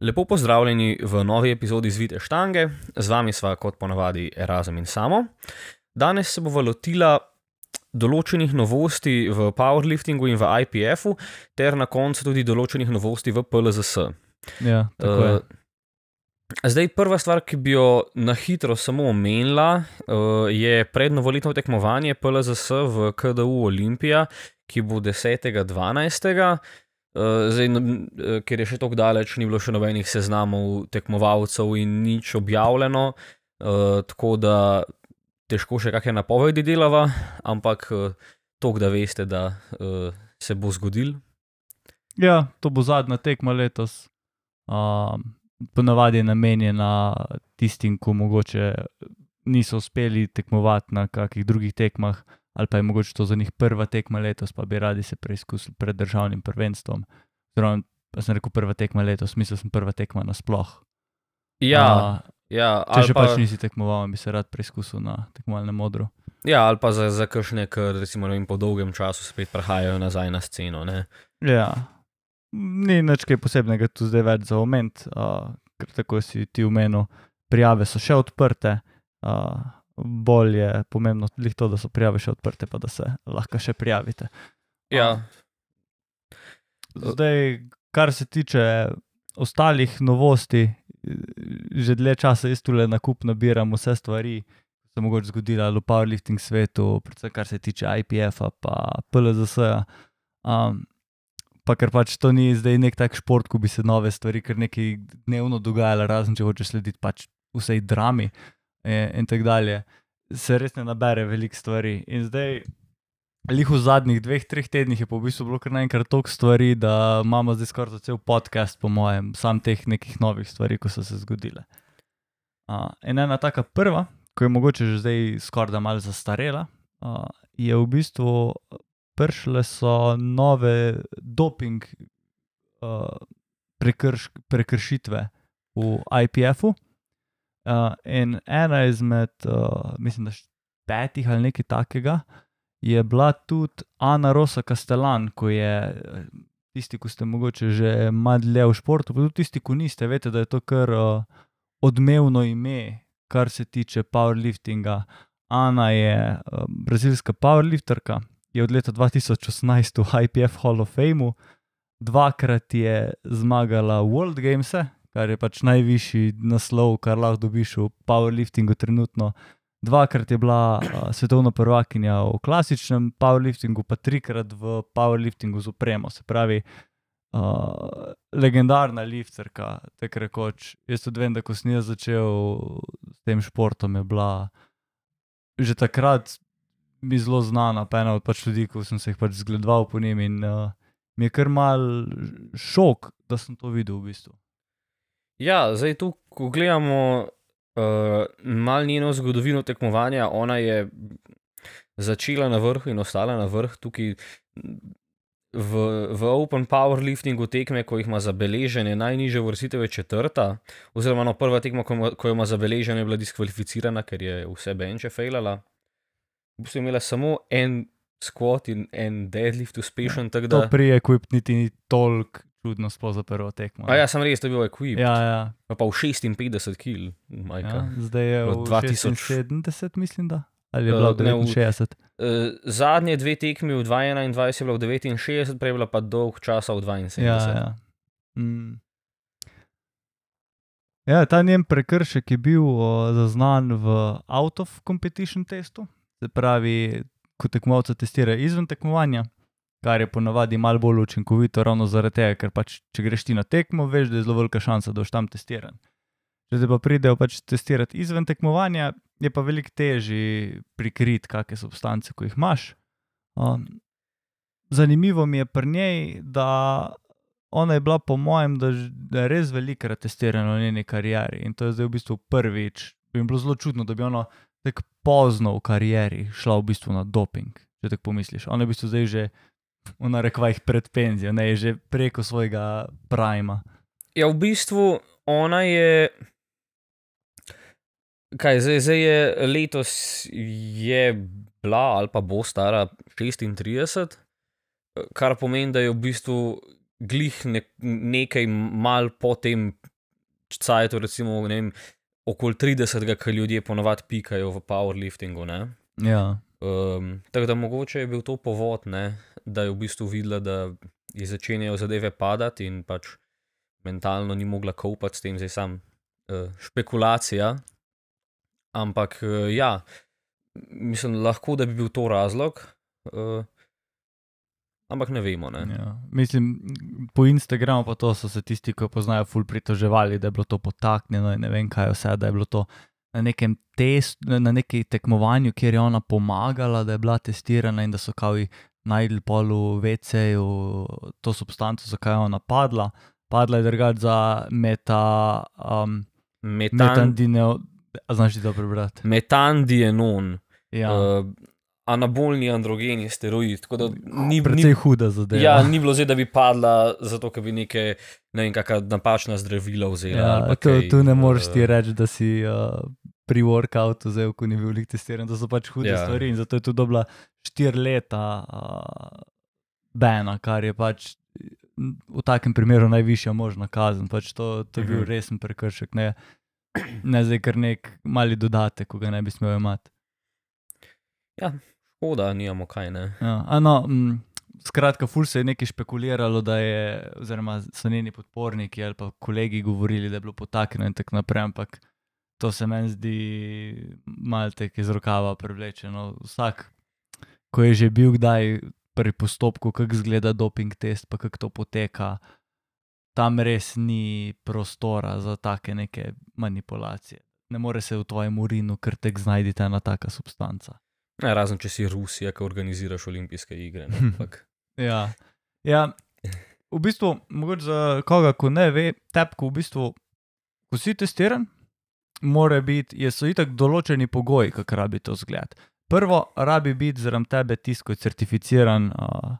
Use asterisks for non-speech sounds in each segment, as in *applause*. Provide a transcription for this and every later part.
Lepo pozdravljeni v novi epizodi Zvite štange, z vami sva kot ponavadi Erasm in Samo. Danes se bomo lotila določenih novosti v powerliftingu in v IPF-u, ter na koncu tudi določenih novosti v PLZS. Ja, tako je. Uh, Zdaj, prva stvar, ki bi jo na hitro samo omenila, uh, je prednovoletno tekmovanje PLZS v KDU Olimpija, ki bo 10.12. Uh, zdaj, uh, ker je še tako daleč, ni bilo še nobenih seznamov tekmovalcev in nič objavljeno, uh, tako da težko še kakšne napovedi delava, ampak uh, to, da veste, da uh, se bo zgodil. Ja, to bo zadnja tekma letos. Um, ponavadi je namenjena tistim, ki mogoče niso uspeli tekmovati na kakih drugih tekmah, ali pa je mogoče to za njih prva tekma letos, pa bi radi se preizkusili pred državnim prvenstvom. Zdaj, pa sem rekel prva tekma letos, mislil sem prva tekma nasploh. Ja, A, ja, če že pa, pač nisi tekmoval, bi se rad preizkusil na tekmovalnem modru. ja, ali pa za, za kakšne, ki recimo vem, po dolgem času spet prihajajo nazaj na sceno. Ne? Ja, ni nič kaj posebnega tu zdaj več za oment, uh, ker tako si ti umenil, prijave so še odprte. Uh, bolj je pomembno tudi to, da so prijave še odprte, pa da se lahko še prijavite. Ja, Zdaj, kar se tiče ostalih novosti, že dlje časa jaz tu le nakup nabiram vse stvari, ki so mogoče zgodile v powerlifting svetu, predvsem kar se tiče IPF-a, pa PLZS-a. Um, pa ker pač to ni zdaj nek tak šport, ko bi se nove stvari kar nekaj dnevno dogajale, razen če hočeš slediti pač vsej drami in, in tako dalje, se res ne nabere veliko stvari. In zdaj, Lih v zadnjih dveh, treh tednih je pa v bistvu bilo kar naenkrat toliko stvari, da imamo zdaj skoraj cel podcast, po mojem, sam teh nekih novih stvari, ko so se zgodile. Uh, in ena taka prva, ko je mogoče že zdaj skoraj da malo zastarela, uh, je v bistvu prišle so nove doping uh, prekrš, prekršitve v IPF-u. Uh, in ena izmed, uh, mislim, da petih ali nekaj takega, je bila tudi Ana Rosa Castellan, ko je eh, tisti, ki ste mogoče že malo dlje v športu, pa tudi tisti, ki niste, veste, da je to kar uh, odmevno ime, kar se tiče powerliftinga. Ana je uh, brazilska powerlifterka, je od leta 2018 v IPF Hall of Fameu, dvakrat je zmagala World Games, kar je pač najvišji naslov, kar lahko dobiš v powerliftingu trenutno. Dvakrat je bila uh, svetovna prvakinja v klasičnem powerliftingu, pa trikrat v powerliftingu z opremo, se pravi, uh, legendarna lifterka, tako rekoč. Jaz tudi vem, da ko sem jaz začel s tem športom, je bila že takrat mi zelo znana, pa ena od pač ljudi, ko sem se jih pač zgledoval po njim in uh, mi je kar mal šok, da sem to videl v bistvu. Ja zdaj tu, ko gledamo uh, malo njeno zgodovino tekmovanja, ona je začela na vrhu in ostala na vrhu tukaj. V, v Open Powerliftingu tekme, ko jih ima zabeležene, najnižje vrstitev je četrta, oziroma no, prva tekma, ko, ima- ko jo ima zabeležene, je bila diskvalificirana, ker je vse benče failala. V bistvu je imela samo en squat in en deadlift uspešen, tako To da. pri Equip niti ni toliko čudno sploh za prvo tekmo. A ja, sem res, to je bil equip. ja, ja, Pa v 56 kg, majka. ja, zdaj je v 2000. 76, mislim, da. Ali je Eh, bila v ne, v- 69? Uh, zadnje dve tekmi v 2021 je bila v 69, prej je bila pa dolg časa v 72. Ja, ja. Mm. ja, ta njen prekršek je bil o, zaznan v out of competition testu, se pravi, ko tekmovalca testira izven tekmovanja, kar je ponavadi malo bolj učinkovito, ravno zaradi tega, ker pač, če greš ti na tekmo, veš, da je zelo velika šansa, da boš tam testiran. Če te pa pridejo pač testirati izven tekmovanja, je pa veliko težje prikriti, kakšne substance, ko jih imaš. Um, zanimivo mi je pri njej, da ona je bila, po mojem, da, da je res velikrat testirana v njeni karieri in to je zdaj v bistvu prvič. Bi mi bilo zelo čudno, da bi ona tako pozno v karieri šla v bistvu na doping, če tako pomisliš. Ona je v bistvu zdaj že v narekovajih pred penzijo, ne je že preko svojega prima. Ja, v bistvu ona je. Kaj zdaj, zdaj je letos je bila ali pa bo stara 36, kar pomeni, da je v bistvu glih ne, nekaj mal po tem cajtu, recimo, ne vem, okoli 30, ki ljudje ponovadi pikajo v powerliftingu. Ne? Ja. Um, tako da mogoče je bil to povod, ne, da je v bistvu videla, da je začenjajo zadeve padati in pač mentalno ni mogla kopati s tem, zdaj sam uh, špekulacija. Ampak uh, ja, mislim, lahko da bi bil to razlog. Uh, Ampak ne vemo. Ne. Ja. Mislim, po Instagramu pa to so se tisti, ki poznajo, ful pritoževali, da je bilo to potaknjeno in ne vem kaj vse, da je bilo to na nekem testu, na neki tekmovanju, kjer je ona pomagala, da je bila testirana in da so kao najdli polu VC-ju to substanco, zakaj je ona padla. Padla je drugač za meta, um, Metan, metandineo, znaš ti to prebrati? metandienon, Ja, uh, anabolni androgeni steroid. Tako da ni, ni, precej huda zadeva. ja, ni bilo zdaj, da bi padla, zato ker bi neke, ne vem, kakšna napačna zdravila vzela. Ja, tu, kaj, tu ne moreš ti eh, reči, da si uh, pri workoutu zdaj, ko ni bil lik testiran. To so pač hude Ja. ja. stvari in zato je tu dobila štiri leta uh, Bena, kar je pač v takem primeru najvišja možna kazen. Pač to, to je bil Mhm. resen prekršek, ne, ne zdaj kar nek mali dodatek, ko ga ne bi smel imeti. Škoda, nimamo kaj. Ne. Ja, a no, m, skratka, ful se je nekaj špekuliralo, da je, oziroma so njeni podporniki ali pa kolegi govorili, da je bilo potaknjeno in tako naprej, ampak to se meni zdi malce iz rokava prevlečeno. Vsak, ko je že bil kdaj pri postopku, kako izgleda doping test, pa kako to poteka, tam res ni prostora za take neke manipulacije. Ne more se v tvojem urinu kar tek znajti ena taka substanca. Ne, razen če si Rusija, ki organiziraš olimpijske igre. *laughs* Ja. ja, v bistvu, mogoče za koga, ko ne ve, tepko v bistvu, ko si testiran, mora biti, je so itak določeni pogoji, kako rabi to zgled. Prvo, rabi biti zaradi tebe tisto, ko je certificiran uh,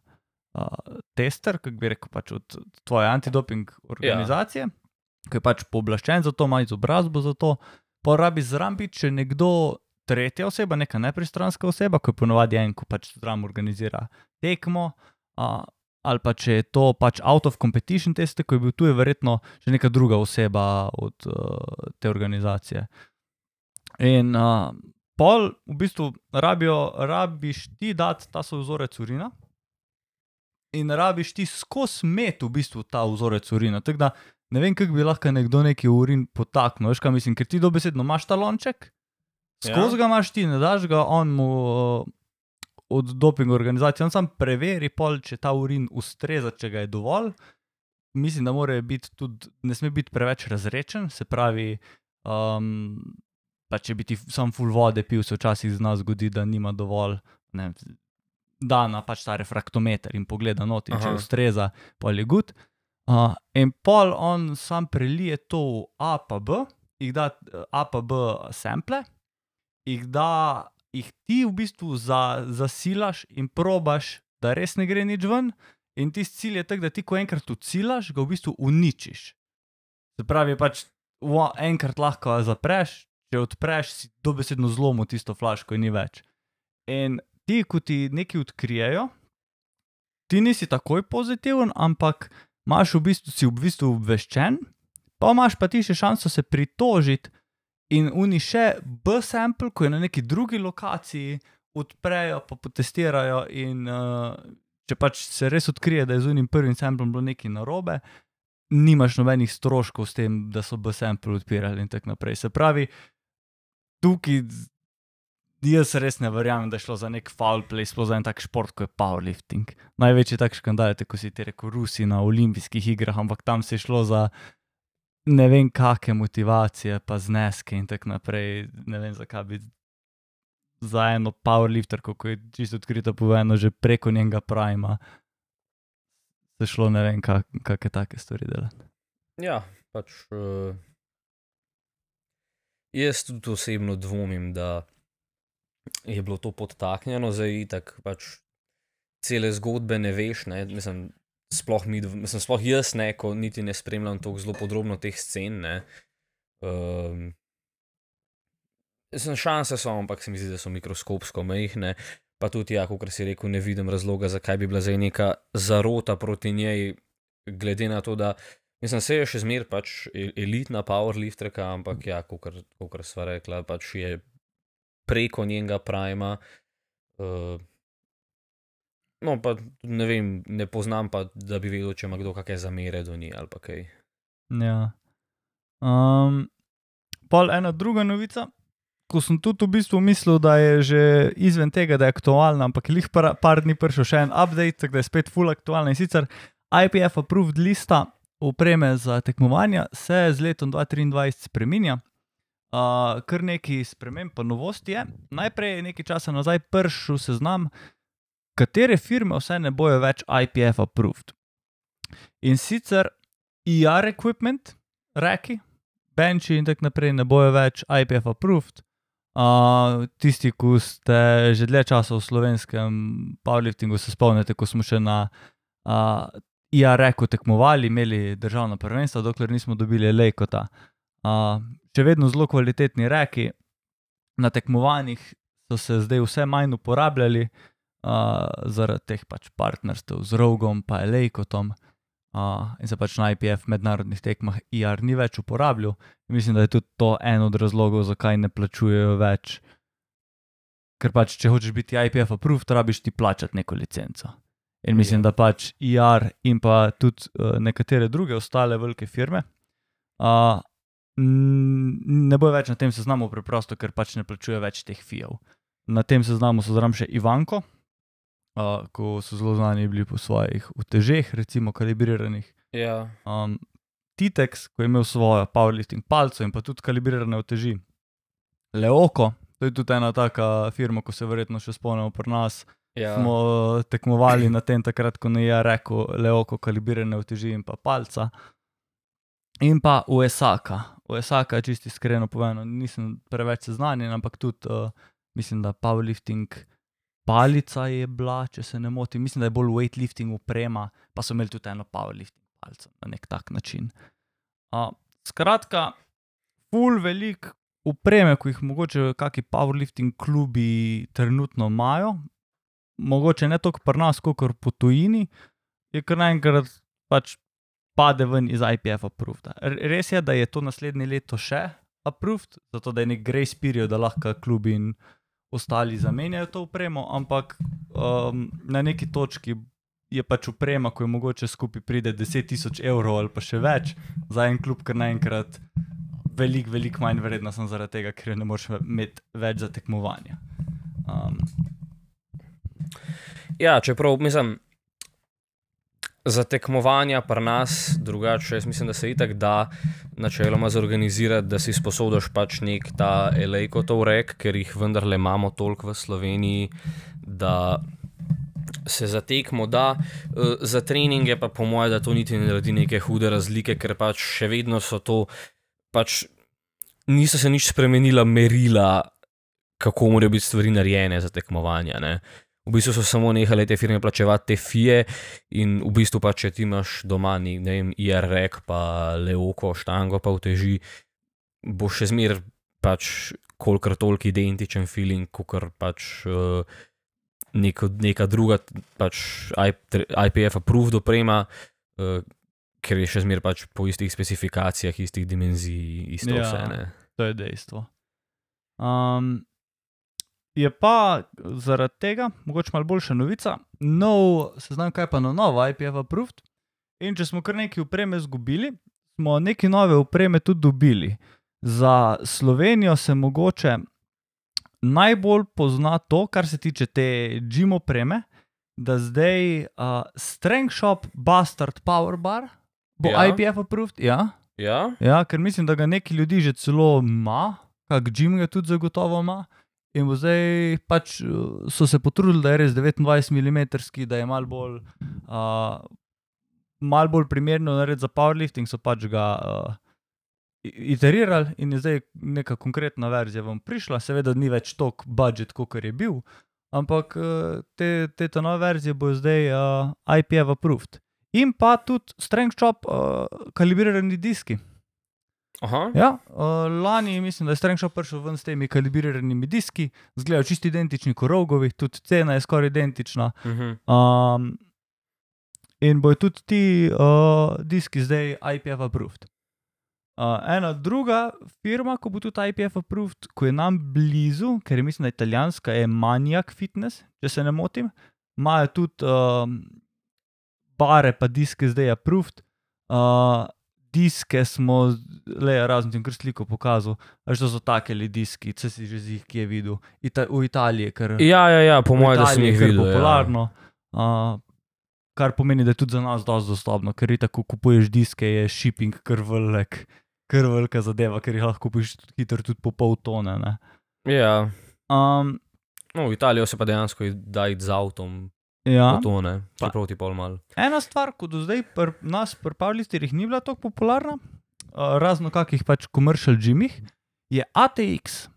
uh, tester, kako bi rekel, pač od tvoje antidoping organizacije, ja. ki je pač pooblaščen za to, ima izobrazbo za to. Pa rabi zraven biti še nekdo, tretja oseba, neka nepristranska oseba, ki ponovadi en, ko pač zraven organizira tekmo. Uh, ali pa če je to pač out of competition teste, ko je bil tu, je verjetno še neka druga oseba od uh, te organizacije. In uh, pol, v bistvu, rabijo, rabiš ti dati ta svoj vzorec urina. In rabiš ti skozi met, v bistvu, ta vzorec urina. Tako da ne vem, kako bi lahko nekdo neki urin potaknil. Veš, kaj mislim, ker ti dobesedno imaš ta lonček, skozi ja. ga imaš ti, ne daš ga on mu uh, od doping organizacije. On sam preveri, pol, če ta urin ustreza, če ga je dovolj. Mislim, da mora biti tudi, ne sme biti preveč razrečen, se pravi, um, pa če bi ti sam full vode pil, se včasih z nas zgodi, da nima dovolj. Ne, Da, na pač ta refraktometer in pogleda not, in če Aha. ustreza, pa je good. Uh, in pol on sam prelije to v A pa B, jih da A pa B sample, jih da, jih ti v bistvu za, zasilaš in probaš, da res ne gre nič ven. In tisti cilj je tak, da ti, ko enkrat ucilaš, ga v bistvu uničiš. Se pravi, pač wa, enkrat lahko zapreš, če odpreš, si dobesedno zlomil tisto flaško in ni več. In ti, ko ti nekaj odkrijejo, ti nisi takoj pozitiven, ampak imaš v bistvu, si v bistvu obveščen, pa imaš pa ti še šanso se pritožiti in oni še B-sample, ko je na neki drugi lokaciji, odprejo, pa potestirajo in uh, če pač se res odkrije, da je z unim prvim samplom bilo nekaj narobe, nimaš nobenih stroškov s tem, da so B-sample odpirali in tako naprej. Se pravi, tukaj jaz res ne verjamem, da je šlo za nek foul play, sploh za en tak šport, kot je powerlifting. Največji tak škandal je, kot si ti rekel, Rusi na olimpijskih igrah, ampak tam se je šlo za ne vem, kakšne motivacije, pa zneske in tako naprej. Ne vem, zakaj bi za eno powerlifter, kako je čisto odkrito povedano, že preko njenega prima. Se šlo ne vem, kak, kakšne take stvari delati. ja, pač. Uh, jaz tudi osebno dvomim, da je bilo to podtaknjeno, zdaj tako pač cele zgodbe ne veš. Ne? Mislim, sploh, mi, mislim, sploh jaz ne, ko niti ne spremljam tako zelo podrobno teh scen. Ne? Um, Sem šanse so, ampak se mi zdi, da so mikroskopsko majhne. Pa tudi, ja, kot si rekel, ne vidim razloga, zakaj bi bila zdaj neka zarota proti njej, glede na to, da Mislim, se je še zmeraj pač e- elitna powerlifterka, ampak ja, kot sva rekla, pač je preko njenega prima. Uh, no, pa ne vem, ne poznam pa, da bi vedel, če ima kdo kakšne zamere do nje ali kaj. Ja. Um, pol ena druga novica. Ko sem tudi v bistvu mislil, da je že izven tega, da je aktualna, ampak jih par, par dni prišel še en update, tako da je spet full aktualna in sicer IPF approved lista opreme za tekmovanja se z letom 2023 spremenja. Uh, kar nekaj sprememb, pa novosti je. Najprej je nekaj časa nazaj prišel seznam, katere firme vse ne bojo več IPF approved. In sicer IR e equipment, reki, benči in tako naprej ne bojo več IPF approved. Uh, tisti, ki ste že dlje časa v slovenskem powerliftingu, se spomnite, ko smo še na uh, ja, reko tekmovali, imeli državno prvenstvo, dokler nismo dobili lejkota. Uh, še vedno zelo kvalitetni reki, na tekmovanjih so se zdaj vse manj uporabljali uh, zaradi teh pač partnerstv z Rogom in Lejkotom. Uh, in se pač na IPF mednarodnih tekmah IR ni več uporabljal. In mislim, da je tudi to en od razlogov, zakaj ne plačujejo več. Ker pač, če hočeš biti IPF approved, rabiš ti plačati neko licenco. In mislim, ja. da pač IR in pa tudi uh, nekatere druge ostale velike firme uh, ne bojo več na tem seznamu, preprosto, ker pač ne plačuje več teh fijev. Na tem seznamu so zraven še Ivanko, uh, ko so zelo znani bili po svojih utežeh, recimo kalibriranih. Ja. Um, Titex, ko je imel svojo powerlifting palco in pa tudi kalibrirane uteži. Leoko, to je tudi ena taka firma, ko se verjetno še spomnimo pri nas. Ja. Smo tekmovali na tem, takrat, ko je rekel, leoko kalibrirane uteži in pa palca. In pa USAK. USAK je čisti iskreno povedano, nisem preveč seznanjen, ampak tudi uh, mislim, da powerlifting palica je bila, če se ne motim. Mislim, da je bolj weightlifting uprema, pa so imeli tudi eno powerlifting palco na nek tak način. Uh, skratka, full velik. Upreme, ki jih mogoče kakšni powerlifting klubi trenutno imajo, mogoče ne toliko pri nas, kot po tujini, je kar naenkrat pač pade ven iz IPF approved. Res je, da je to naslednje leto še approved, zato da je nek grace period, da lahko klubi in ostali zamenjajo to upremo, ampak um, na neki točki je pač uprema, ko je mogoče skupaj pride 10.000 evrov ali pa še več za en klub, ker naenkrat. Veliko, veliko manj vredna sem zaradi tega, ker ne moreš imeti več za tekmovanje. Um, Ja, čeprav mislim, za tekmovanja pri nas, drugače, jaz mislim, da se itak da načeloma zorganizirati, da si sposodiš pač nek ta elejkotov rek, ker jih vendarle imamo toliko v Sloveniji, da se za tekmo da, e, za treninge pa po mojem, da to niti ne naredi neke hude razlike, ker pač še vedno so to, pač niso se nič spremenila merila, kako morajo biti stvari narejene za tekmovanja. Ne? V bistvu so samo nehale te firme plačevati te fije, in v bistvu pa če ti imaš doma, ne vem, IRREK, pa leoko, štango, pa vteži, bo še zmeraj pač kolikor toliko identičen feeling, kot pač uh, neko, neka druga, pač IPF approved oprema. Uh, Ker je še zmeraj pač po istih specifikacijah, istih dimenzij, isto ja, vse. Ne? To je dejstvo. Um, Je pa zaradi tega, mogoče malo boljša novica, nov, se znam kaj pa na novo, IPF approved. In če smo kar nekaj upreme izgubili, smo nekaj nove upreme tudi dobili. Za Slovenijo se mogoče najbolj pozna to, kar se tiče te Jim opreme, da zdaj uh, Strength Shop Bastard Power Bar bo ja. IPF approved. Ja. Ja. ja, ker mislim, da ga nekaj ljudi že celo ima, kak Jim ga tudi zagotovo ima. In zdaj pač eh, so se potrudili, da je res 29 mm, da je malo bolj, uh, mal bolj primerno narediti za powerlifting, so pač ga uh, iterirali in je zdaj neka konkretna verzija vam prišla. Seveda ni več tok budžet, kot je bil, ampak uh, te, te nove verzije bo zdaj uh, IPF approved. In pa tudi strength chop, uh, kalibrirani diski. Ja, uh, lani mislim, da je Strength Shop prišel ven s temi kalibriranimi diski, zgledajo čisto identični kot rogovi, tudi cena je skoraj identična. Uh -huh. um, in bojo tudi ti uh, diski zdaj IPF approved. Uh, ena druga firma, ko bo tudi IPF approved, ko je nam blizu, ker je mislim, da je italijanska, je Maniac Fitness, če se ne motim, imajo tudi um, bare, pa diske zdaj approved. Uh, diske smo, le razen tem, kar sliko pokazal, že so take ali diski, če si že z jih kje videl, Ita v Italiji, ker Ja, ja, ja po mojem, da sem jih videl. Ja. popularno. Uh, kar pomeni, da je tudi za nas dosti dostopno, ker tako kupuješ diske, je shipping krvlek, krvlka zadeva, ker jih lahko kupiš tudi hitro, tudi po pol tone. Ne. Ja. Um, No, v Italijo se pa dejansko da iti z avtom, ja. to ne, čeprav ti pol mal. Ena stvar, ki do zdaj pri nas, pri Pavlistirih, ni bila tako popularna, uh, razno kakih pač komercial gymih, je ATX.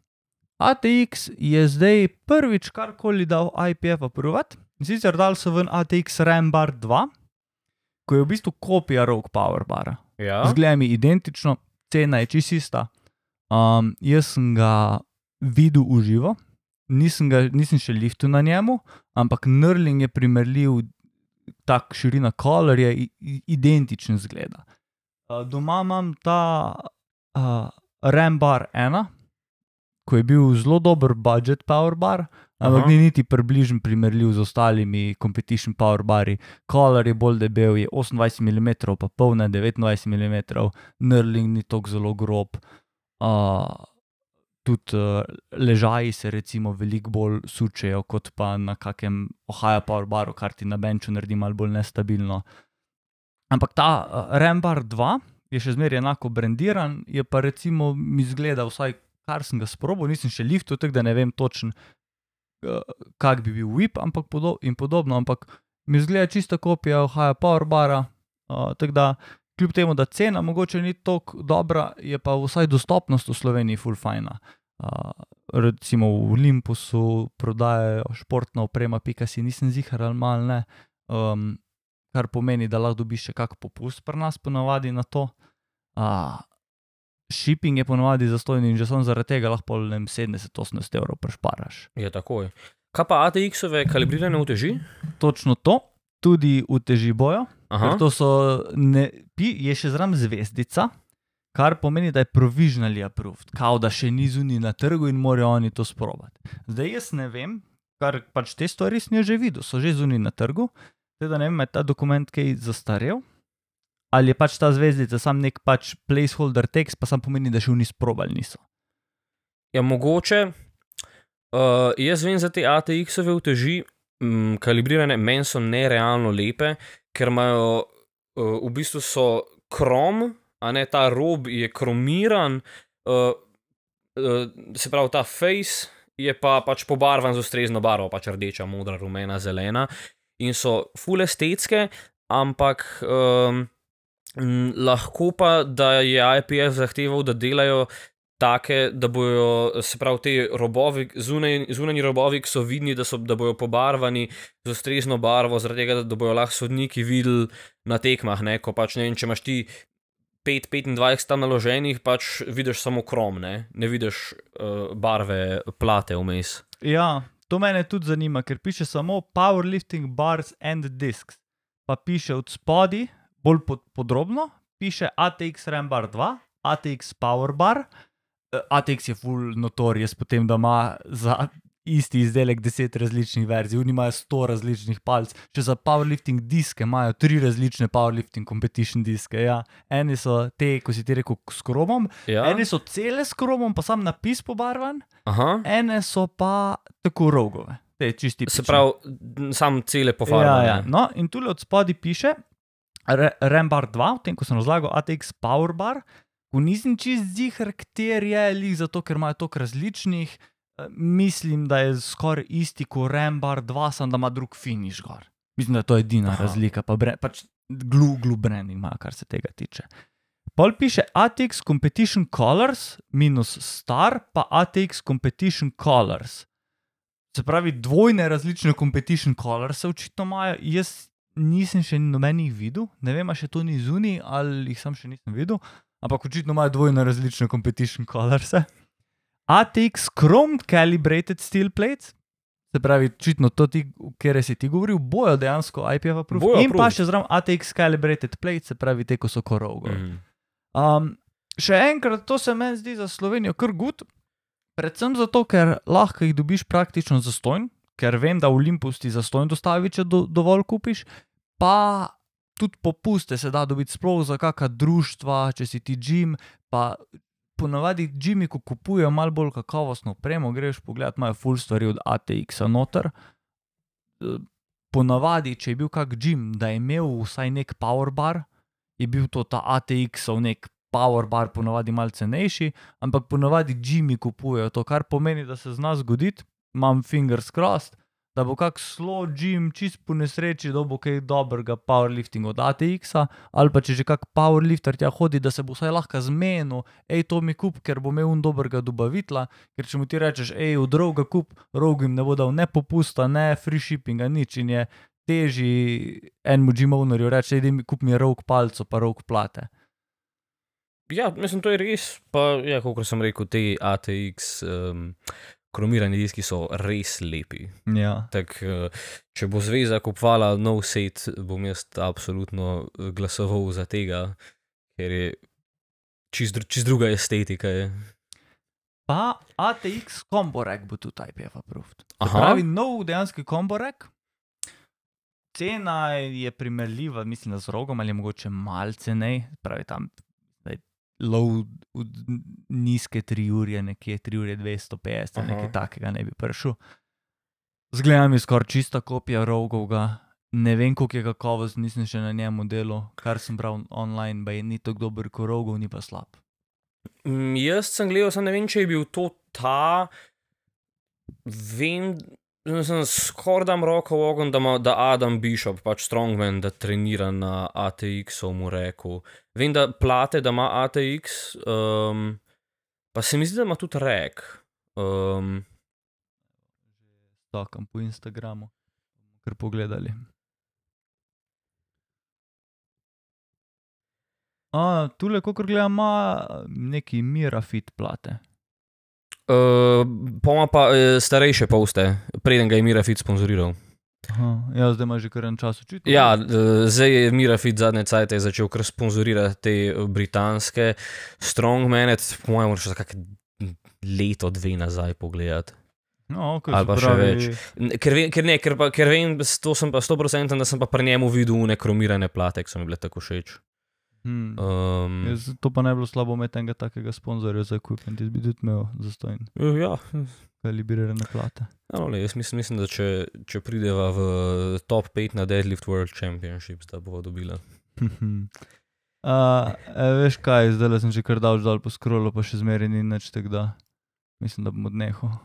ATX je zdaj prvič karkoli dal IPF aprovat. In sicer dal so ven ATX Rambar 2, ko je v bistvu kopija Rogue Power Bara. Ja. Zgleda mi identično, cena je čistista. Um, jaz sem ga videl v živo, nisem, ga, nisem še liftu na njemu, ampak Nerling je primerljiv, tak širina kolor je identičen zgleda. Uh, doma imam ta uh, Rambar 1, ko je bil zelo dober budget power bar, ampak Aha. ni niti približno primerljiv z ostalimi competition power bari. Kolor je bolj debel, je 28 mm, pa polne 29 mm, Nerling ni tako zelo grob. Uh, tudi uh, ležaji se recimo veliko bolj sučejo kot pa na kakem Ohio Power Baru, kar ti na benču naredi malo bolj nestabilno. Ampak ta uh, Rambar 2 je še zmeraj enako brendiran, je pa recimo mi zgleda, vsaj kar sem ga sprobil, nisem še liftu, tako da ne vem točno, uh, kak bi bil whip ampak podo in podobno, ampak mi zgleda čista kopija Ohio Power Bara. Uh, tako da kljub temu, da cena mogoče ni tako dobra, je pa vsaj dostopnost v Sloveniji full fajna. Uh, recimo v Olympusu prodajajo športna oprema, pika si nisem zihar ali mal ne. Um, kar pomeni, da lahko dobiš še kak popust pri nas, ponavadi na to. Uh, shipping je ponavadi zastojni in že samo zaradi tega lahko pol, ne vem, 70-80 evrov prešparaš. Je takoj. Kaj pa ATX-ove kalibrirane uteži? Točno to, tudi v teži bojo. To so, ne, pi, je še zraven zvezdica, kar pomeni, da je provisionally approved, kao da še ni zunaj na trgu in morajo oni to sprobati. Zdaj jaz ne vem, kar pač te stvari sem že videl, so že zunaj na trgu, teda ne vem, je ta dokument kaj zastarel. Ali je pač ta zvezdica sam nek pač placeholder tekst, pa sam pomeni, da še v njih sprobali niso. Ja, mogoče. Uh, jaz vem za te ATX-ove uteži, um, kalibrirane, meni so nerealno lepe, ker imajo uh, v bistvu so krom, a ne ta rob je kromiran, uh, uh, se pravi ta face je pa pač pobarvan z ustrezno barvo, pač rdeča, modra, rumena, zelena in so full estetske, ampak um, lahko pa, da je IPF zahteval, da delajo take, da bojo, se pravi, te robovi, zunaj, zunanji robovi, ki so vidni, da, so, da bojo pobarvani z ustrezno barvo, zaradi tega, da bojo lahko sodniki videli na tekmah, ne, ko pač ne vem, če imaš ti 5-25 tam naloženih, pač vidiš samo krom, ne, ne vidiš uh, barve plate vmes. Ja, to mene tudi zanima, ker piše samo powerlifting bars and discs. Pa piše od spodaj, bolj pod, podrobno, piše ATX Rambar 2, ATX Power Bar. Eh, ATX je full notorious, potem da ima za isti izdelek 10 različnih verzij, oni imajo 100 različnih palc, še za powerlifting diske imajo 3 različne powerlifting competition diske. Ja. Eni so te, ko si ti rekel, s kromom, Ja? eni so cele s kromom, pa sam napis pobarvan Aha. ene so pa tako rogove, te. Se pravi, sam cele ja, pofarbe. ja. No, in tu od spodaj piše Re- Rambar 2, v tem, ko sem razlagal ATX Power Bar, ko nisem čist zihar, kater je lih, zato ker imajo toliko različnih. eh, Mislim, da je skoraj isti kot Rambar 2, samo da ima drug finish gor. Mislim, da je to edina Aha. Razlika, pa bre, pač glu, glu branding ima, kar se tega tiče. Pol piše ATX Competition Colors minus star, pa ATX Competition Colors. Se pravi, dvojne različne competition colors očitno imajo. Jaz nisem še nobenih videl, ne vem, še to ni zunaj ali jih sam še nisem videl, ampak očitno imajo dvojne različne competition colors. ATX Chrome Calibrated Steel Plates, Se pravi, očitno to, kjer si ti govoril, bojo dejansko IPF approved. Bojo In pa še zraven ATX calibrated plate, se pravi, te, ko so korogo. Mhm. Um, še enkrat, to se meni zdi za Slovenijo kar gud, predvsem zato, ker lahko jih dobiš praktično zastojn, ker vem, da Olympus ti zastojn dostavi, če do, dovolj kupiš, pa tudi popuste se da dobiti sploh za kakšna društva, če si ti Jim, pa ponavadi Jimmy, ko kupujejo malo bolj kakovostno opremo, greš pogledat, imajo full stvari od ATX-a noter. Ponavadi, če je bil kak Jim, da je imel vsaj nek powerbar, je bil to ta ATX-ov nek powerbar, ponavadi malo cenejši, ampak ponavadi Jimmy kupujejo to, kar pomeni, da se zna zgoditi, imam fingers crossed, da bo kak slow Jim čist po nesreči dobil kaj dobrega powerliftinga od ATX-a, ali pa če že kak powerlifter tja hodi, da se bo vsaj lahko zmenil, hej, to mi kup, ker bo imel un dobrega dobavitla, ker če mu ti rečeš, hej, v droga kup, rogu jim ne bo dal ne popusta, ne free shippinga, nič in je teži enemu Jimovnerju reči, da mi kup mi rok palco, pa rok plate. Ja, mislim, to je res. Pa, ja, kot sem rekel, te ATX um, kromirani diski so res lepi. Ja. Tak, eh, če bo zveza kupovala nov set, bom jaz absolutno eh, glasoval za tega, ker je čist, dru- čist druga estetika. Je. Pa ATX komborek bo tudi IPF approved. Pravi, nov dejanski komborek. Cena je primerljiva, mislim, z rogom ali mogoče malce ne, pravi tam low, v nizke 3 ure, nekje 3 ure 250, Aha. nekaj takega ne bi prišel. Zgleda mi skoraj čista kopija rogovga. Ne vem, koliko je kakovost, nisem še na njemu delal, kar sem bral online, pa je ni tako dober kot rogov, ni pa slab. Mm, Jaz sem gledal, samo ne vem, če je bil to ta. Vem, sem skoraj dam roko v ogen, da, ima- da Adam Bishop, pač Strongman, da trenira na ATX-u, mu rekel. Vem, da plate, da ima ATX, um, pa se mi zdi, da ima tudi rek. Um, Stokam po Instagramu, kar pogledali. A, tule, kot gledam, ima neki Mirafit plate. Uh, Poma pa uh, starejše poste, preden ga je Mirafit sponzoriral. Aha, ja, zdaj ima že kar en čas očitno. Ja, zdaj je Mirafit zadnje cajt začel kar sponzorirati te eh, britanske strongmane, po mojem, moraš za kak leto, dve nazaj pogledati. no, okay, ali pa še pravi, več. N- Ker, vem, ker, ne, ker, pa, ker vem, to sem pa 100%, da sem pa pri njemu videl nekromirane plate, ki so mi bile tako všeč. Hmm. Um, Jaz, to pa ne bi bilo slabo imeti enega takega sponzorja za equipment, jaz bi tudi imel zastojn ja, kalibrirane plate. no, le, jaz mislim, mislim, da če, če prideva v top 5 na Deadlift World Championships, da bova dobila. *laughs* Uh, e, veš kaj, zdaj sem že kar dal dol po scrollu, pa še zmeraj ni nič, da mislim, da bom odnehal.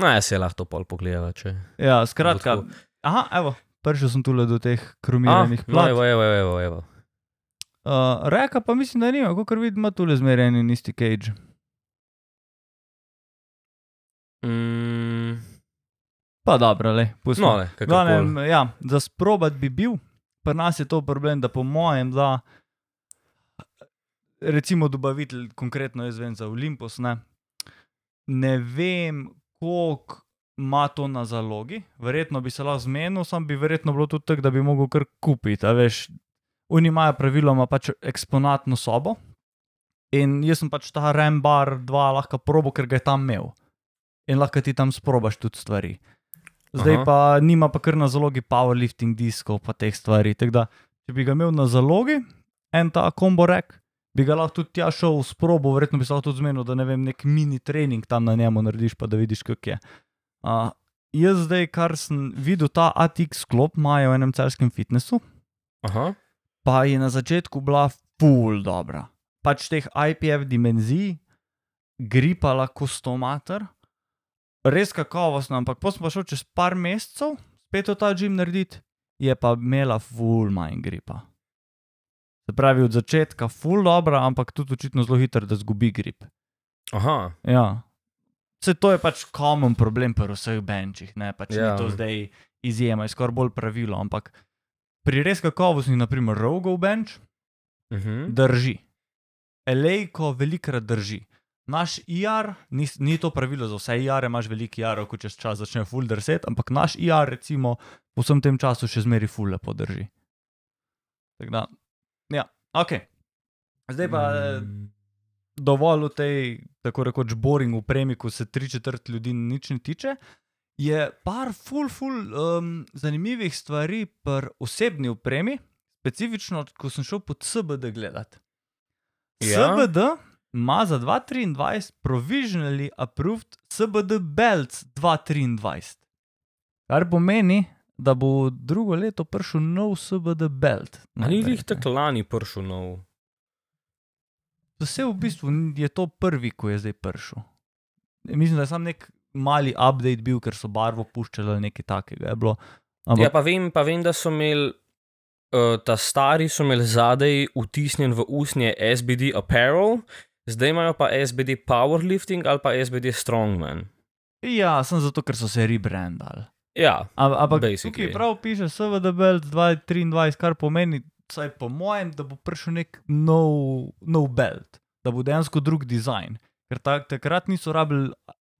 No, jaz se lahko pol pogledava, če. Ja, skratka, aha, evo, prišel sem tule do teh Ah, kromiranih no, plat. evo, evo, evo, evo. Uh, reka pa mislim, da nima, kot vidim, ima tule zmeraj en in isti cage. Mm, Pa dobro, le, pustimo. no, le. Glavnem, ja, za sprobat bi bil, pri nas je to problem, da po mojem, da recimo dobavitelj, konkretno jaz vem za Olympus, ne, ne vem, koliko ima to na zalogi, verjetno bi se lahko zmenil, sam bi verjetno bilo tudi tako, da bi mogel kar kupiti, veš. Oni imajo praviloma pač eksponatno sobo in jaz sem pač ta Rambar 2 lahko probo, ker ga je tam imel. In lahko ti tam sprobaš tudi stvari. Zdaj Aha. pa nima pa kar na zalogi powerlifting diskov pa teh stvari. Tako da, če bi ga imel na zalogi, en ta kombo rek, bi ga lahko tudi tja šel s probo, verjetno bi se lahko tudi zmenil, da ne vem, nek mini trening tam na njemu narediš, pa da vidiš, kako je. Uh, jaz zdaj, kar sem videl, ta ATX sklop imajo v enem celskem fitnessu, Aha. Pa je na začetku bila full dobra. Pač teh IPF dimenzij, gripala kostomater, res kakovostna, ampak potem pa šel čez par mesecev, spet v ta gim narediti, je pa imela full manj gripa. Se pravi, od začetka full dobra, ampak tudi očitno zelo hitro, da zgubi grip. Aha. Ja. Vse to je pač common problem pri vseh benčih, ne pač ja. Ja. ni to zdaj izjema, je skoraj bolj pravilo, ampak pri res kakovostnih, naprimer Rogov bench, Mhm. drži. Elejko velikrat drži. naš IR, ni, ni to pravilo za vse IR, imaš veliki IR, ko čez čas začne full drset, ampak naš IR, recimo, po vsem tem času še zmeri full lepo drži. Tako da, ja, ok. Zdaj pa mm. dovolj v tej, tako rekoč, boring upremi, ko se tri četrt ljudi nič ne tiče. Je par full, full um, zanimivih stvari pri osebni upremi, specifično, ko sem šel pod SBD gledati. Ja. SBD ima za 2023 provisionally approved SBD belts 2023. Kar pomeni, da bo drugo leto prišel nov SBD belt. A ni jih tako lani prišel nov. Vse v bistvu je to prvi, ko je zdaj prišel. Mislim, da je sam nek mali update bil, ker so barvo puščali ali nekaj takega. bilo. Ampak, Ja, pa vem, pa vem, da so imeli. Uh, ta stari so imeli zadaj vtisnjen v usnje SBD Apparel, zdaj imajo pa SBD Powerlifting ali pa SBD Strongman. ja, sem zato, ker so se rebrandali. Ja, Am- Ampak tukaj prav piše SVD belt 2023, kar pomeni, vsaj po mojem, da bo prišel nek nov, nov belt, da bo dejansko drug dizajn. Ker tak, takrat niso rabili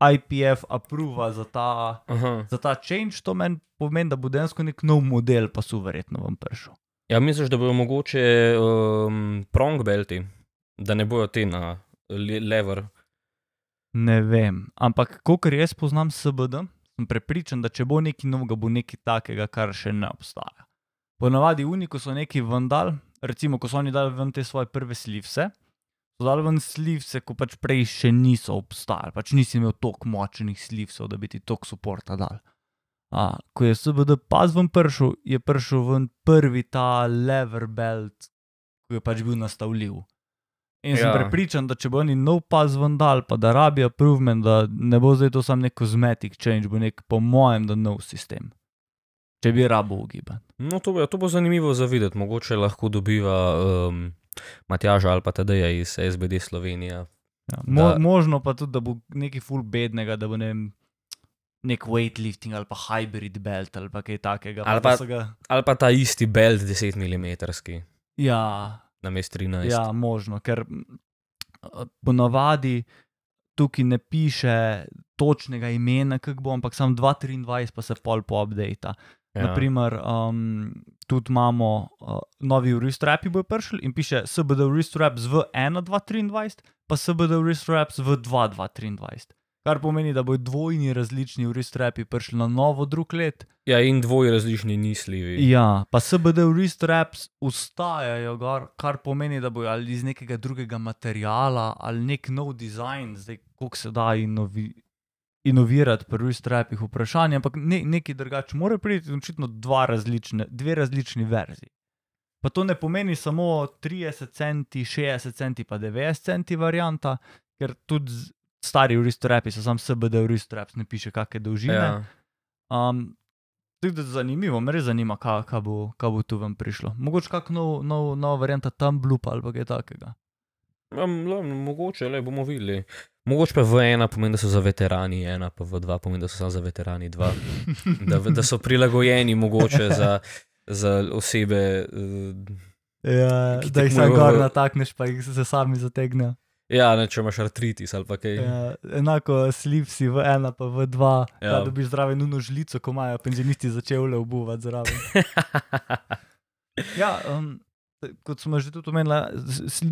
IPF approva za ta, aha. za ta change, to meni pomeni, da bo dejansko nek nov model, pa so verjetno vam prišel. ja misliš, da bodo mogoče um, prong belti, da ne bojo te na le- lever. Ne vem, ampak kolikor jaz poznam SBD, sem prepričan, da če bo nekaj novega, bo nekaj takega, kar še ne obstaja. Ponavadi oni, ko so neki vendal, recimo, ko so oni dali ven te svoje prve slivse, dali ven slivse, ko pač prej še niso obstajali, pač nisi imel toliko močnih slivsov, da bi ti toliko suporta dal. A, ko je SBD pas ven prišel, je prišel ven prvi ta lever belt, ki je pač bil nastavljiv. In sem Ja. prepričan, da če bo oni nov pas vendal, pa da rabi approvement, da ne bo zdaj to sam nek kozmetik change, bo nek, po mojem, da nov sistem. Če bi rabo ugibati. No, to bo, to bo zanimivo za videti, mogoče lahko dobiva um, Matjaža ali pa Tadeja iz SBD Slovenija. Ja, mo Da- možno pa tudi, da bo nekaj full bednega, da bo ne vem, nek weightlifting ali pa hybrid belt ali pa kaj takega. Ali pa- so Ga, Ali pa ta isti belt 10 mm, ja, na mest 13. ja, možno, ker ponavadi tukaj ne piše točnega imena, kako bo, ampak sam 223 pa se pol po update. Ja. Naprimer, um, tudi imamo uh, novi wrist-rapi, bo prišel in piše SBD wrist-raps v 1.2.23, pa SBD wrist-raps v 2.2.23. Kar pomeni, da bodo dvojni različni wrist-rapi prišli na novo drug let. ja, in dvoji različni nislivi. Ja, pa SBD wrist-raps ustajajo gor, kar pomeni, da bojo ali iz nekega drugega materiala ali nek nov dizajn, zdaj koliko se da inovi, inovirati pri wrist-rapih, vprašanje, ampak ne, nekaj drugače mora priti, očitno dva različne, dve različni verziji. Pa to ne pomeni samo 30 centi, 60 centi, pa 90 centi varianta, ker tudi stari wrist-rapi so sam SBD wrist-raps, ne piše kakšne dolžine. Ja. Um, tako da zanimivo, me res zanima, kaj, kaj, bo, kaj bo tu vam prišlo. Mogoče kak nov, nov, nova varianta tam blupa ali kaj takega. Ja, le, mogoče, le bomo videli. Mogoče pa v ena pomeni, da so za veterani, ena pa v dva pomeni, da so samo za veterani, dva. *laughs* Da, da so prilagojeni mogoče za, za osebe. Uh, Ja, da jih samo gor natakneš, pa jih se sami zategnejo. ja, ne, če imaš artritis ali kaj. Ja, enako slipsi v ena, pa v dva, ja. Da dobiš zraven nuno žlico, ko imajo penzionisti začeli obuvati zraven. *laughs* Ja, um, kot smo že tudi omenili,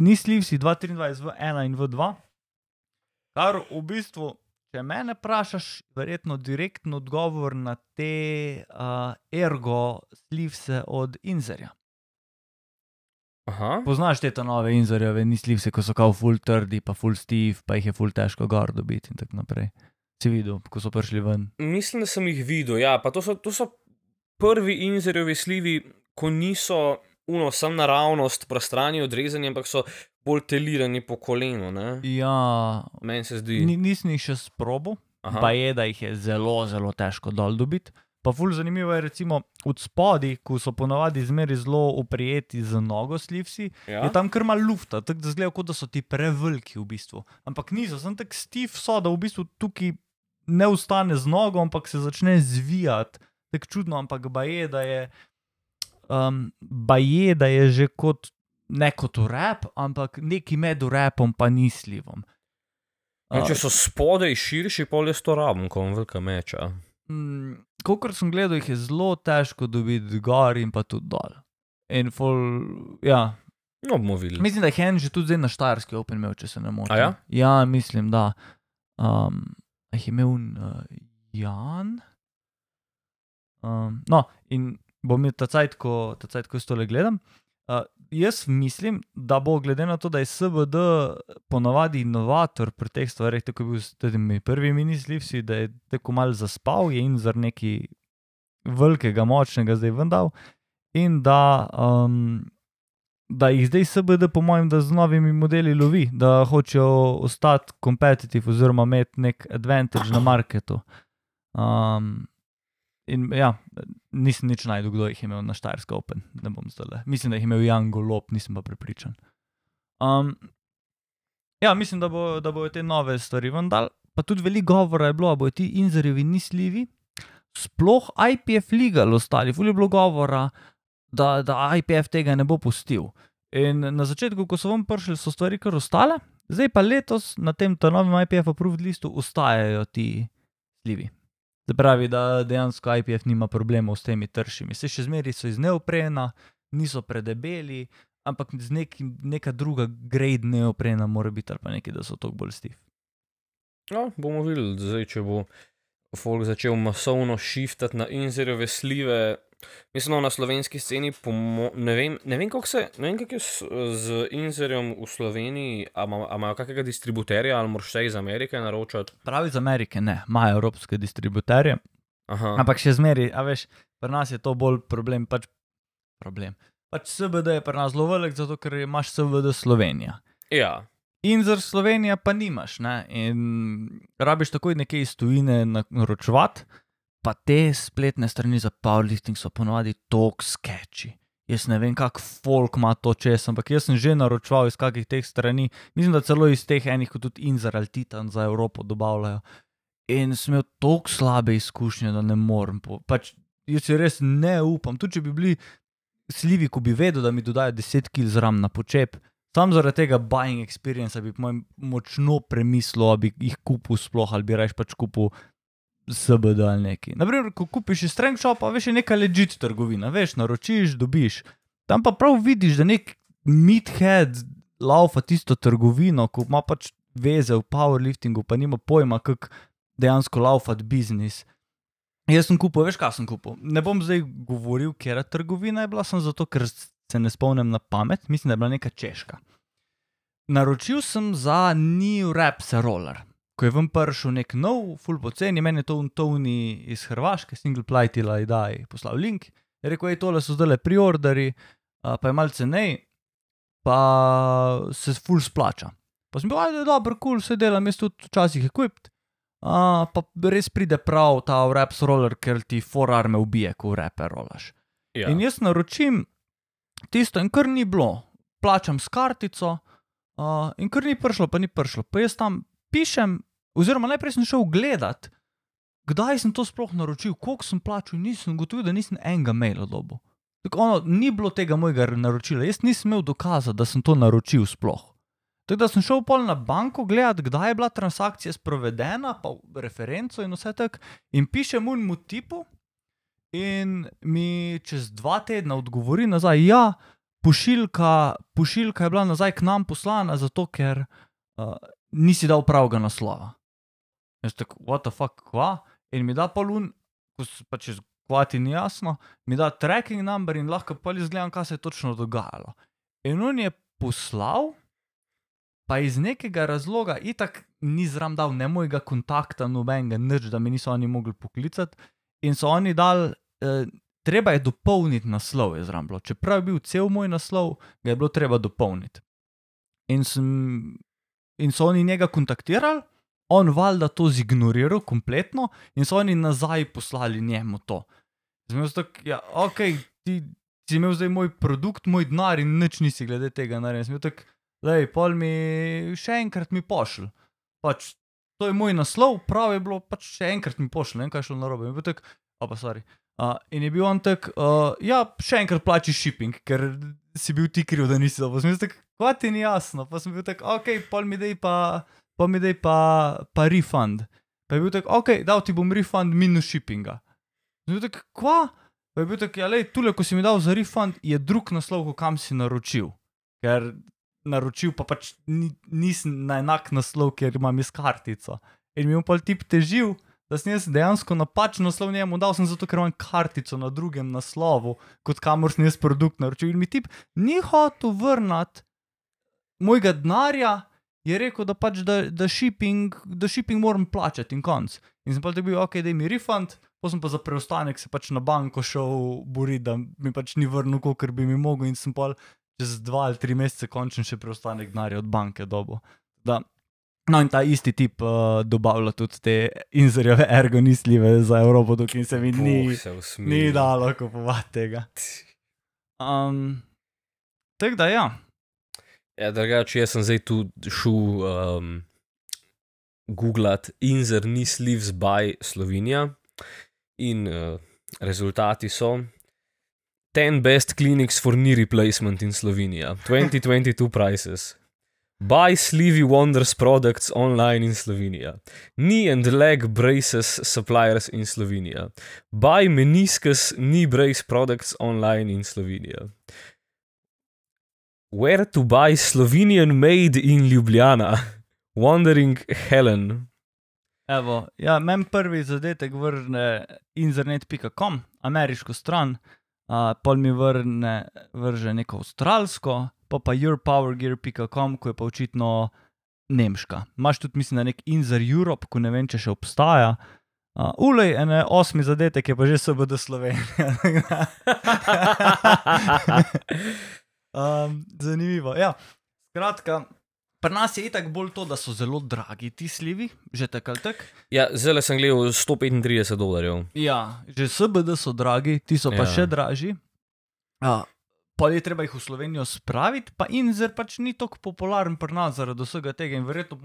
ni slivsi 223 v 1 in v 2. Kar v bistvu, če mene vprašaš, verjetno direktno odgovor na te uh, ergo slivse od Inzerja. Aha. Poznaš te nove Inzerjeve, ni slivse, ko so kao full trdi, pa full stiv, pa jih je full težko gor dobiti in tako naprej. Si videl, ko so prišli ven. Mislim, da sem jih videl. Ja, pa to so, to so prvi inzerjevi slivi, ko niso uno, sam naravnost, prostrani odrezani, ampak so bolj telirani po kolenu. ne. Ja, Meni se zdi. ni, nisem jih še sprobil, Aha. pa je, da jih je zelo, zelo težko dol dobiti. Pa ful zanimivo je, recimo, od spodaj, ko so ponavadi zmeri zelo oprijeti z nogo slivsi, ja? je tam kar malo lufta, tako da zgleda, kot da so ti preveliki v bistvu. Ampak niso, sem tak stiv so, da v bistvu tukaj ne ustane z nogo, ampak se začne zvijati. Tako čudno, ampak baje, da je, um, baje, da je že kot ne kot rap, ampak neki med rapom pa ni slivom. Ja, če so spodaj širši, pol je to rabim, ko imam velika meča. Mm, Kolikor sem gledal, jih je zelo težko dobiti gor in pa tudi dol. In fol, ja, No, bomo videli. mislim, da je en že tudi zdaj na Štajerski Open imel, če se ne motim. A ja? Ja, mislim, da. Um, jih je imel uh, Jan. Um, no, in bom imel ta cajt, ko, ta cajt, ko jaz tole gledam. Uh, jaz mislim, da bo glede na to, da je SVD ponavadi inovator pri teh stvareh, tako je bil s temi prvimi mislivci, da je tako mal zaspal, je in za nekaj velikega, močnega zdaj vendal. In da, um, da jih zdaj SBD, po mojem, da z novimi modeli lovi, da hočejo ostati kompetitiv oziroma imeti nek advantage na marketu. Um, in ja, nisem nič najdel, kdo jih je imel na Štajersko Open, ne bom zdaj. Mislim, da jih je imel Jan Golop, nisem pa prepričan. Um, ja, mislim, da, bo, da bojo te nove stvari vendar. Pa tudi veliko govora je bilo, da bojo ti inzerjevi nisljivi. Sploh IPF legal ostali, fulj je bilo govora, da, da IPF tega ne bo pustil. In na začetku, ko so vam prišli, so stvari kar ostale, zdaj pa letos na tem novem IPF approved listu ostajajo ti sljivi. Se pravi, da dejansko IPF nima problemov s temi tršimi. Se še zmeraj so iz neoprena, niso predebeli, ampak z nekim, neka druga grade neoprena mora biti ali pa nekaj, da so toliko bolj stiv. Ja, bomo videli, zdaj, če bo folk začel masovno shiftati na inzerjeve slive. Mislim, no, na slovenski sceni, ne vem, ne vem kako se, ne vem, kako je s, z inzerjem v Sloveniji, a ima- a imajo kakega distributerja ali moraš vse iz Amerike naročati. Pravi iz Amerike ne, imajo evropske distributerje, Aha, ampak še zmeraj, a veš, pri nas je to bolj problem. Pač, problem. pač SBD je pri nas zelo velik, zato ker imaš SBD Slovenija. ja, In za Slovenijo pa nimaš, ne? in rabiš takoj nekaj iz tujine na- naročevati, pa te spletne strani za powerlifting so ponovadi tok sketchy. Jaz ne vem, kak folk ima to čez, ampak jaz sem že naročval iz kakih teh strani, mislim, da celo iz teh enih, kot tudi Inzer ali Titan za Evropo dobavljajo. In sem imel tako slabe izkušnje, da ne morem. Po, pač, jaz si res ne upam, tudi če bi bili slivi, ko bi vedel, da mi dodajo 10 kg zram na počep, Sam zaradi tega buying experience bi mojem močno premislil, ali bi jih kupil sploh ali bi raje pač kupil SBD ali neki. Naprimer, ko kupiš iz Strength Shopa, veš, je neka legit trgovina, veš, naročiš, dobiš. Tam pa prav vidiš, da nek meathead laufa tisto trgovino, ko ima pač veze v powerliftingu, pa nima pojma, kako dejansko laufati biznis. Jaz sem kupil, veš, kaj sem kupil. Ne bom zdaj govoril, trgovina je bila, sem zato, ker se ne spomnim na pamet, mislim, da je bila neka češka. Naročil sem za New Raps Roller. Ko je vam prišel nek nov, full poceni, meni je to Tony iz Hrvaške, single platila, idaj, poslal link. Je rekel, hej, tole so zdaj le priorderi, pa je malce nej, pa se full splača. Pa sem bil, ajde, dobro, kul, cool, se delam, jaz tudi včasih equipped. Uh, pa res pride prav ta Raps Roller, ker ti forarme ubije, ko repe rolaš. ja. In jaz naročim tisto, in kar ni bilo, plačam s kartico, uh, in kar ni prišlo, pa ni prišlo. Pa jaz tam pišem, oziroma najprej sem šel gledat, kdaj sem to sploh naročil, koliko sem plačal, in nisem gotovil, da nisem enega maila dobil. Tako ono, ni bilo tega mojega naročila, jaz nisem imel dokaza, da sem to naročil sploh. Tako da sem šel pol na banko gledat, kdaj je bila transakcija sprovedena, pa referenco in vse tako, in pišem unmu tipu, in mi čez dva tedna odgovori nazaj, ja, pošiljka, pošiljka je bila nazaj k nam poslana, zato ker uh, nisi dal pravega naslova. Jaz tako, what the fuck, kva? In mi da polun, ko se pa čez kvati ni jasno, mi da tracking number in lahko pa izgledam, kaj se je točno dogajalo. In on je poslal, pa iz nekega razloga, itak ni zram dal ne mojega kontakta, nobenega, nič, da mi niso oni mogli poklicati. In so oni dal, eh, treba je dopolniti naslov, je zram bilo. Čeprav je bil cel moj naslov, ga je bilo treba dopolniti. In, sem, in so oni njega kontaktirali, on valjda to zignoriral kompletno, in so oni nazaj poslali njemu to. Zdaj sem tako, ja, ok, ti si imel zdaj moj produkt, moj denar in nič nisi glede tega naredil. Sem bil tak, lej, pol mi še enkrat mi pošlj. Pač, to je moj naslov, prav je bilo, pač še enkrat mi pošlj, ne vem kaj je šlo narobe. In je bil tak, a pa sorry. Uh, in je bil on tak, uh, ja, še enkrat plači shipping, ker si bil ti kriv, da nisi dobil. Sem bil tak, kva ti ni jasno, pa sem bil tak, ok, pol mi dej pa, pa mi daj pa, pa refund. Pa je bil tak, ok, dal ti bom refund minus shippinga. In je bil tak, kva? Pa je bil tak, ja, lej, tule, ko si mi dal za refund, je drug naslov, kot kam si naročil. Ker naročil pa pač ni, nisem na enak naslov, ker imam iz kartico. In mi je pa tip težil, da sem jaz dejansko napačen naslov njemu dal, sem zato, ker imam kartico na drugem naslovu, kot kamor sem jaz produkt naročil. In mi tip ni hotel vrnati mojega denarja, je rekel, da pač da, da, shipping, da shipping moram plačati in konc. In sem pa tudi bil, ok, da mi refund, pa sem pa za preostanek se pač na banko šel boriti, da mi pač ni vrnil, koliko bi mi mogel in sem pa čez dva ali tri mesece končen še preostanek denarja od banke dobo. Da, No, in ta isti tip uh, dobavlja tudi te inzerjeve ergonistljive za Evropo, dokaj se mi ni, se ni dalo kupovati tega. Um, Tako da ja. Ja, drugače, jaz sem zdaj tu šel um, googlat Inzer ni sleeves by Slovenija in uh, rezultati so 10 best clinics for knee replacement in Slovenija, *laughs* 2022 prices. Buy Sleevy Wonders products online in Slovenija. Knee and leg braces suppliers in Slovenija. Buy meniscus knee brace products online in Slovenija. Where to buy Slovenian made in Ljubljana? Wandering Helen. Evo, ja, meni prvi zadetek vrne internet.com, ameriško stran, uh, pol mi vrne, vrže neko avstralsko, pa pa yourpowergear.com, ko je pa očitno nemška. Imaš tudi, mislim, da nek Inzer Europe, ko ne vem, če še obstaja. Uh, Ulej, ene osmi zadetek je pa že SBD Slovenija. *laughs* *laughs* um, zanimivo. Ja. Skratka, pri nas je itak bolj to, da so zelo dragi ti slivi, že tako ali tako. Ja, zdaj sem gledal 135 dolarjev. Ja, že SBD so dragi, ti so pa Ja. še dražji. Ja. Pa je treba jih v Slovenijo spraviti, pa Inzer pač ni tako popularen pri nas zaradi vsega tega in verjetno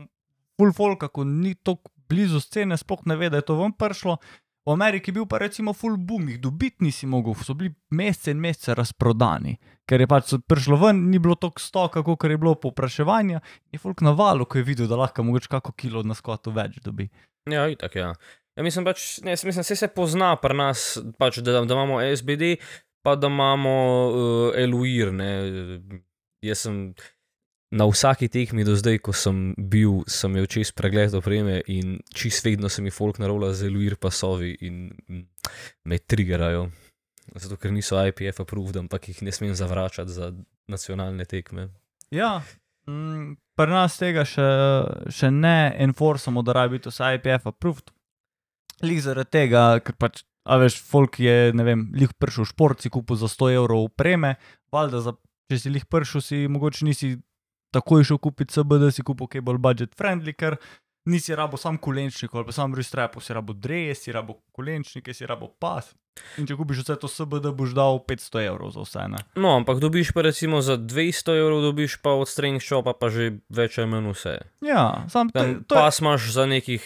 full folk, ko ni tako blizu scene, sploh ne ve, da je to vam prišlo. V Ameriki je bil pa recimo full boom, jih dobiti nisi mogel, so bili mesece in mesece razprodani, ker je pač prišlo ven, ni bilo toliko stoka, kot je bilo povpraševanja, in je folk na valu, ko je videl, da lahko mogoče kako kilo na skotu več dobi. Ja, itak, ja. Ja, mislim, pač, ne, mislim, vse se pozna pri nas, pač, da, da imamo SBD, pa da imamo uh, Eluir. Ne. Jaz sem na vsaki tekmi do zdaj, ko sem bil, sem imel čez pregled opreme in čist vedno se mi folk narola z Eluir pasovi in mm, me triggerajo. Zato, ker niso IPF approved, ampak jih ne smem zavračati za nacionalne tekme. Ja, mm, pri nas tega še, še ne enforcamo, da rabi biti vse IPF approved. Lik zaradi tega, ker pač, a veš, folk je, ne vem, lih prišel šport, si kupil za 100 evrov upreme, valjda, za, če si lih prišel, si mogoče nisi takoj šel kupiti CBD, si kupil kaj bolj budget friendly, ker nisi rabo sam kolenčnik ali pa sam restrepo, si rabo dres, si rabo kolenčnike, si rabo pas. In če kupiš vse to CBD, boš dal 500 evrov za vse. Ne? No, ampak dobiš pa recimo za 200 evrov, dobiš pa od strength shopa pa že več ali manj vse. Ja, sam Tam to je- pas imaš za nekih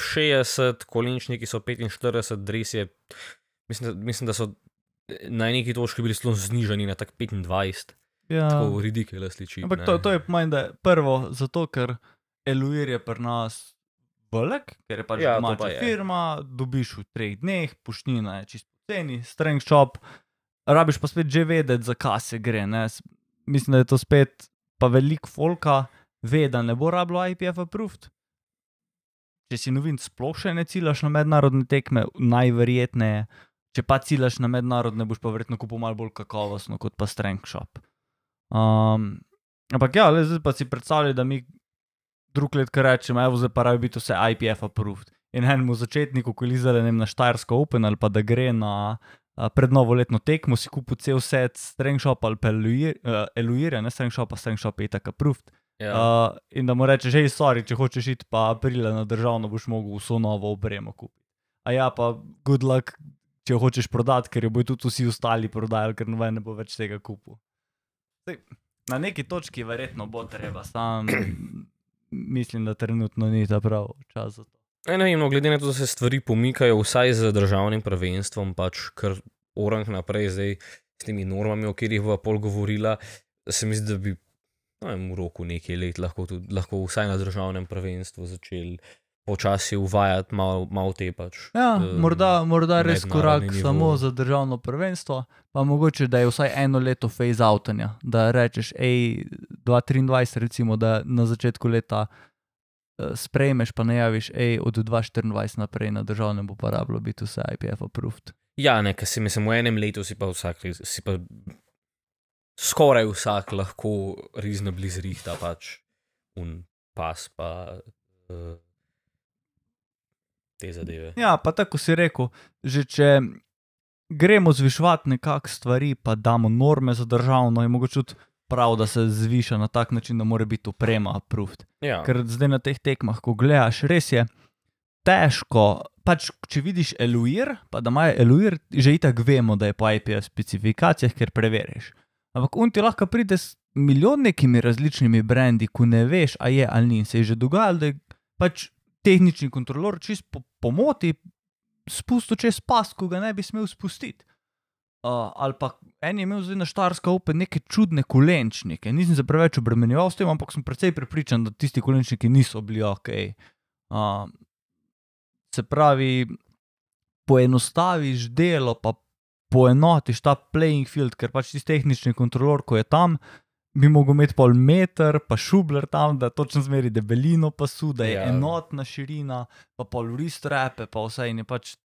60, kolinčniki so 45, dres je. Mislim, da, mislim, da so na neki točki bili zelo znižani na tak 25, ja. tako ridikele sliči. Ampak to, to je mojem, da je prvo zato, ker Eluir je pri nas velik, ker je pač Ja, domača pa je. firma, dobiš v treh dneh, pušnina je čisto poceni, strength shop, rabiš pa spet že vedeti, zakaj se gre. Ne? Mislim, da je to spet pa velik folka, ve, da ne bo rabilo IPF approved. Če si novin, sploh še ne ciljaš na mednarodne tekme, najverjetneje. Če pa ciljaš na mednarodne, boš pa verjetno kupil malo bolj kakovostno kot pa strength shop. Um, ampak ja, le, zdaj pa si predstavljaj, da mi drug let kar rečemo, evo zdaj pa rabi biti vse IPF approved. In enemu začetniku, ko liza na Štajersko Open ali pa da gre na a, pred novoletno tekmo, si kupil cel set strength shop ali pa eluir- eh, eluire, ne strength shop, pa strength shop je tako approved. Ja. Uh, in da mu reče, že sorry, če hočeš iti pa aprila na državno, boš mogel vso novo opremo kupiti. A ja, pa good luck, če jo hočeš prodati, ker jo bodo tudi vsi ostali prodajali, ker noben ne bo več tega kupil. Sej, na neki točki verjetno bo treba, sam *clears throat* mislim, da trenutno ni ta prav čas za to. Ja, Ne no, glede na to, da se stvari pomikajo, vsaj z državnim prvenstvom, pač kar orang naprej zdaj s temi normami, o katerih bo pol govorila, se mi zdi, da bi no, v roku nekaj let lahko, tudi, lahko vsaj na državnem prvenstvu začeli počasi uvajati malo mal te pač. Ja, eh, morda, morda res korak nivo. samo za državno prvenstvo, pa mogoče da je vsaj eno leto phase outanja, da rečeš, hej, 2023, recimo, da na začetku leta eh, sprejmeš, pa najaviš, hej, od 2024 naprej na državnem bo pa rabilo biti vse IPF approved. Ja, ne, ker si mislim, v enem letu si pa vsak, si pa skoraj vsak lahko reasonably zrihta pač un pas pa uh, te zadeve. Ja, pa tako si rekel, že če gremo zvišovati nekakšne stvari, pa damo norme za državno, je mogoče tudi prav, da se zviša na tak način, da mora biti oprema approved. Ja, Ker zdaj na teh tekmah, ko gledaš, res je težko. Pač, če vidiš Eluir, pa da imajo Eluir, že itak vemo, da je po IPF specifikacijah, ker preveriš. Ampak on ti lahko pride s milijon nekimi različnimi brendi, ko ne veš, a je ali ni. Se je že dogajalo, da je pač tehnični kontrolor čist po pomoti spustil čez pas, ko ga ne bi smel spustiti. Uh, ali pa en je imel zdaj na Štarska opet neke čudne kolenčnike. Nisem se preveč obremenjeval s tem, ampak sem precej prepričan, da tisti kolenčniki niso bili ok. Uh, se pravi, poenostaviš delo, pa poenotiš ta playing field, ker pač tisti tehnični kontrolor, ko je tam, bi mogel imeti pol meter, pa šubler tam, da točno zmeri debelino pasu, da je Ja. enotna širina, pa pol ristrepe, pa vse in je pač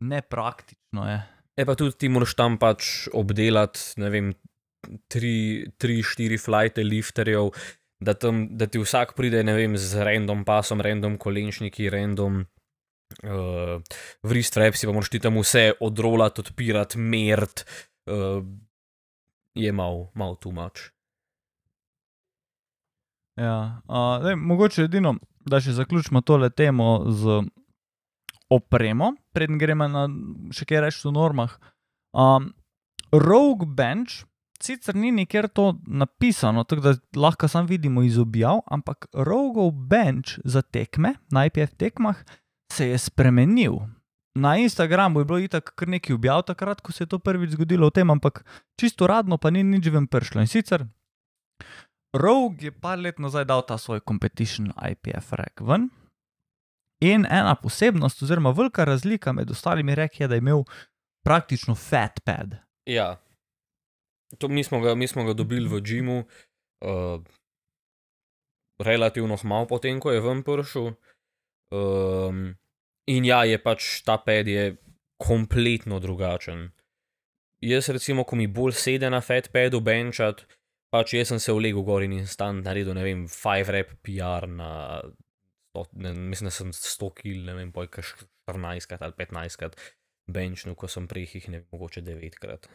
nepraktično. Je. E pa tudi ti moraš tam pač obdelati, ne vem, tri, tri štiri flajte lifterjev, da, tam, da ti vsak pride, ne vem, z random pasom, random kolenčniki, random. Uh, v Ristrep si pa moraš ti tam vse odrolati, odpirati, mert, uh, je malo mal too much. Ja, uh, daj, mogoče edino, da še zaključimo tole temo z opremo, preden gremo na še kaj reči o normah. Um, Rogue Bench, sicer ni nikjer to napisano, tako da lahko sam vidimo iz objav, ampak Rogue Bench za tekme, na IPF tekmah, se je spremenil. Na Instagramu je bilo itak kar nekaj objav takrat, ko se je to prvič zgodilo v tem, ampak čisto uradno pa ni nič ven prišlo. In sicer Rogue je par let nazaj dal ta svoj competition IPF rek ven. In ena posebnost, oziroma velika razlika med ostalimi reki, je, da je imel praktično fat pad. Ja, to, mi, smo ga, mi smo ga dobili v Džimu, uh, relativno malo potem, ko je ven prišel. Um, in ja, je pač ta ped je kompletno drugačen. Jaz, recimo, ko mi bolj sede na fat pedu benčat, pač jaz sem se vlegel gor in instant naredil, ne vem, 5 rep PR na, sto, ne, mislim, da sem 100 kil, ne vem, pojka 14 ali 15 krat benčnu, ko sem prej jih ne vem, mogoče 9 krat.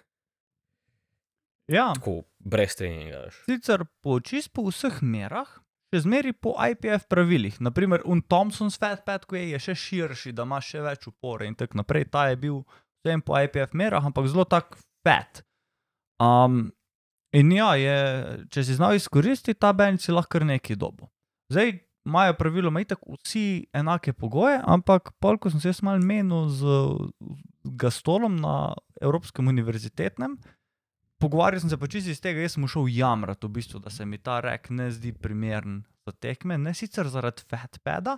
Ja, Tako, brez treninga. sicer po čist po vseh merah, še zmeri po IPF pravilih. Naprimer, un Thompson's fat pad, ko je, je še širši, da ima še več upore in tako naprej. Ta je bil vsem po IPF merah, ampak zelo tak fat. Um, in ja, je, če si znal izkoristiti ta bench, si lahko nekaj dobo. Zdaj imajo praviloma itak vsi enake pogoje, ampak pol, ko sem se jaz mal menil z Gastolom na Evropskem univerzitetnem, pogovarjal sem se pa čisto iz tega, jaz sem šel jamrati, v bistvu, da se mi ta rek ne zdi primeren za tekme, ne sicer zaradi fatpada.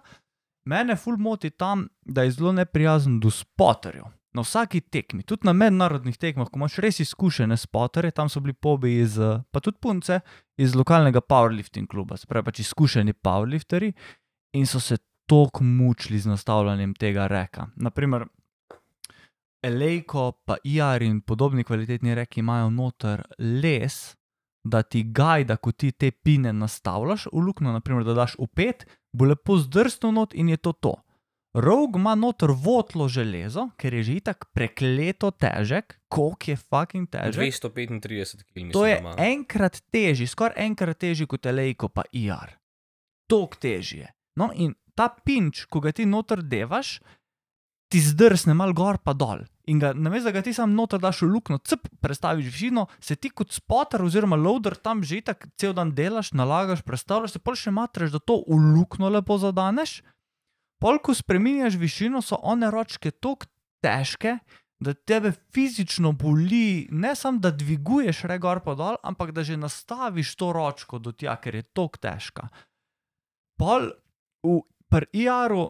Mene ful moti tam, da je zelo neprijazen do spoterjev. Na vsaki tekmi, tudi na mednarodnih tekmah, ko imaš res izkušene spoterje, tam so bili pobi iz, eh, pa tudi punce iz lokalnega powerlifting kluba, se pravi pač izkušeni powerlifteri in so se tako mučili z nastavljanjem tega reka. Naprimer, Elejko, pa IR in podobni kvalitetni reki imajo noter les, da ti gajda, ko ti te pine nastavljaš v luknjo, naprimer, da daš v pet, bo lepo zdrsnil not in je to to. Rog ima noter votlo železo, ker je že itak prekleto težek, koliko je fucking težek. 235 km. To je enkrat težji, skoraj enkrat težji kot Elejko pa IR. Tok težje. No in ta pinč, ko ga ti noter devaš, ti zdrsne mal gor pa dol. In ga namesto, da ga ti sam noter daš v luknjo, cp, prestaviš višino, se ti kot spotter oziroma loader tam že tako cel dan delaš, nalagaš, predstavljaš, se pol še matreš, da to v luknjo lepo zadaneš. Pol, ko spremenjaš višino, so one ročke tako težke, da tebe fizično boli, ne samo da dviguješ re gor pa dol, ampak da že nastaviš to ročko do tja, ker je tako težka. Pol v pri IR-u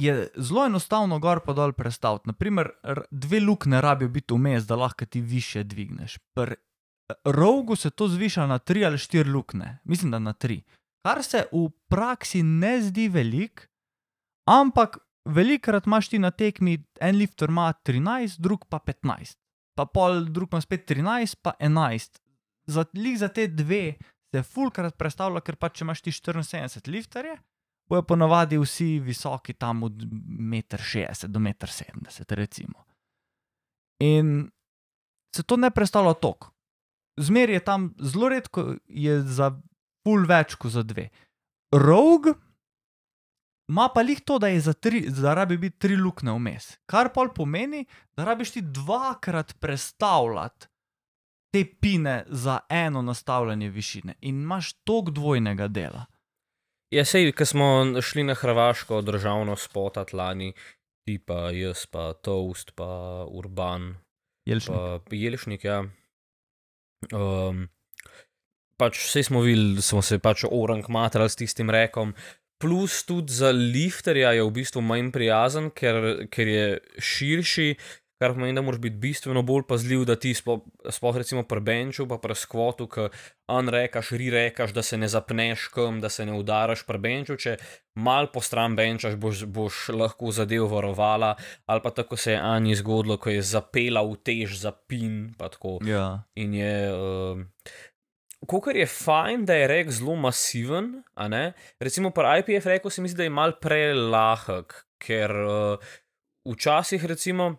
je zelo enostavno gor pa dol prestaviti. Naprimer, dve luknje rabijo biti vmes, da lahko ti više dvigneš. Pri rogu se to zviša na tri ali štiri luknje, mislim, da na tri. Kar se v praksi ne zdi velik, ampak velikrat imaš ti na tekmi, en lifter ima 13, drug pa 15, pa pol, drug ima spet 13, pa 11. Za, za te dve se fulkrat predstavlja, ker pa če imaš ti 74 lifterje, bojo ponavadi vsi visoki tam od 1,60 m do 1,70 m. In se to ne predstavlja tok. Zmer je tam zelo redko, je za pul več kot za dve. Rogue ima pa lih to, da je za tri, da rabi biti tri luknje vmes. Kar pol pomeni, da rabiš ti dvakrat prestavljati te pine za eno nastavljanje višine in imaš tok dvojnega dela. Ja, sej, ko smo šli na Hrvaško državno spota lani, ti pa jaz, pa Toast, pa Urban, Jelšnik. pa Jelšnik, ja. Um, pač vse smo videli, smo se pač orang matrali s tistim rekom. Plus tudi za lifterja je v bistvu manj prijazen, ker, ker je širši, kar pomeni, da moraš biti bistveno bolj pazljiv, da ti sploh, sploh recimo pri benču, pa pri skvotu, ki unrekaš, rirekaš, da se ne zapneš kam, da se ne udaraš pri benču. Če mal po stran benčaš, boš, boš lahko zadev varovala, ali pa tako se je Ani zgodilo, ko je zapela v tež za pin. Ja. In je. Uh, Kokor je fajn, da je rek zelo masiven, recimo pri IPF reku se mi zdi, da je mal prelahek, ker uh, včasih recimo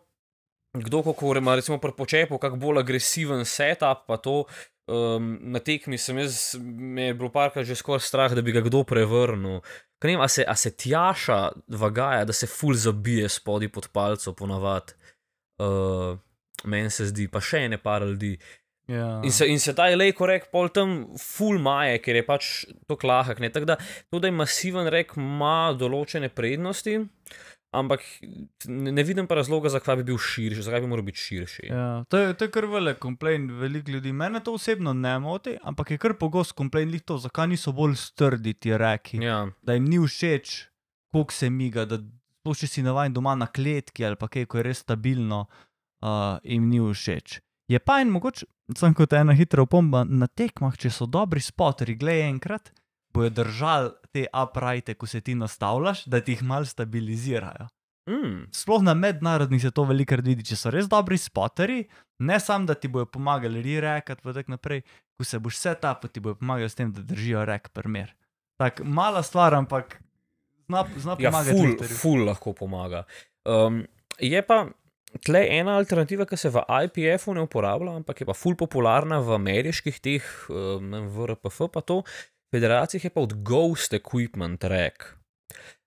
kdo, kako ima recimo pri počepu, kak bolj agresiven setup, pa to um, na tekmi sem jaz, me je bilo parkrat že skoraj strah, da bi ga kdo prevrnil. Ker ne vem, a se, a se tjaša vagaja, da se ful zabije spodaj pod palco ponavadi. Uh, Meni se zdi, pa še ene par ljudi. Ja. In se, in se ta LA korek pol tam full maje, ker je pač to lahek. ne. Tako da to, da je masiven rek, ima določene prednosti, ampak ne, ne vidim pa razloga, zakaj bi bil širši, zakaj bi moral biti širši. Ja, to, je, to je kar velik komplain veliko ljudi. Mene to osebno ne moti, ampak je kar pogost komplain lih to, zakaj niso bolj strdi ti reki. Ja, Da jim ni všeč, koliko se miga, da sploh če si navaden doma na kletki ali pa kaj, ko je res stabilno, uh, jim ni všeč. Je pa en mogoče, sem kot ena hitra opomba, na tekmah, če so dobri spoteri, glej enkrat, bojo držali te uprajte, ko se ti nastavljaš, da ti jih mal stabilizirajo. mm, Sploh na mednarodnih se to velikokrat vidi, če so res dobri spoteri, ne samo da ti bojo pomagali re-rekat, pa tako naprej, ko se boš vse ta, pa ti bojo pomagali s tem, da držijo rek primer. Tako mala stvar, ampak zna, zna ja pomagati. ful, lifterju. ful lahko pomaga. Um, je pa tle ena alternativa, ki se v IPF-u ne uporablja, ampak je pa ful popularna v ameriških teh, um, v RPF pa to, federacijah je pa od Ghost Equipment rek.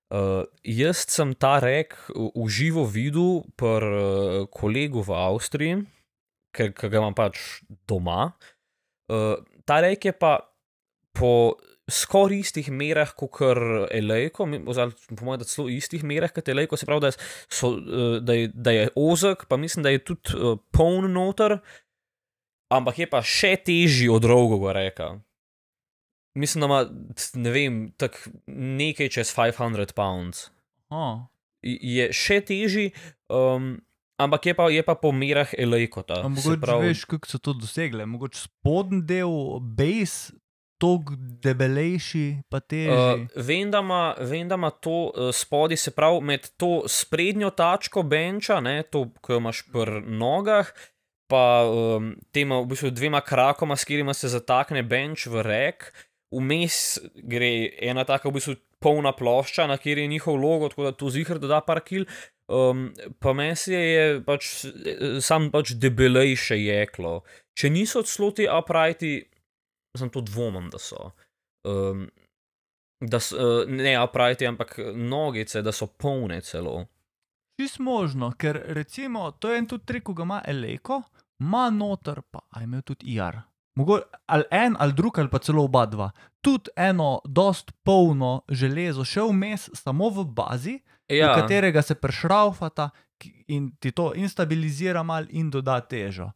Uh, jaz sem ta rek v živo videl pri uh, kolegu v Avstriji, ki ga imam pač doma. Uh, ta rek je pa po skoraj istih merah kot Elejko, oziroma po mojem, da celo istih merah kot Elejko, se pravi, da, so, uh, da, je, da je ozek, pa mislim, da je tudi uh, poln noter, ampak je pa še težji od dolgega reka. Mislim, da ima, ne vem, tako nekaj čez 500 pounds. Oh, Je še težji, um, ampak je pa, je pa po merah Elejkota. a se mogoče pravi- veš, kako so to dosegle. Mogoče spodnji del, base, tok debelejši, pa težji. Uh, vem, da ima, vem, da ima to uh, spodaj, se pravi, med to sprednjo tačko benča, ne, to, ki jo imaš pri nogah, pa um, tema v bistvu dvema krakoma, s katerima se zatakne benč v rek, vmes gre ena taka v bistvu polna plošča, na kateri je njihov logo, tako da to zihar doda par kil. Um, pa meni se je pač eh, sam pač debelejše jeklo. Če niso celo ti uprighti, sem to dvomim, da so. Um, da so, uh, ne uprighti, ampak nogice, da so polne celo. Čist možno, ker recimo to je en tudi trik, ko ga ima Eleko, ima noter pa, a imel tudi IR. Mogo, ali en, ali drug, ali pa celo oba dva. Tudi eno, dost polno železo, še vmes, samo v bazi, ja. Ja, v katerega se prešraufata, in ti to instabilizira mal in doda težo.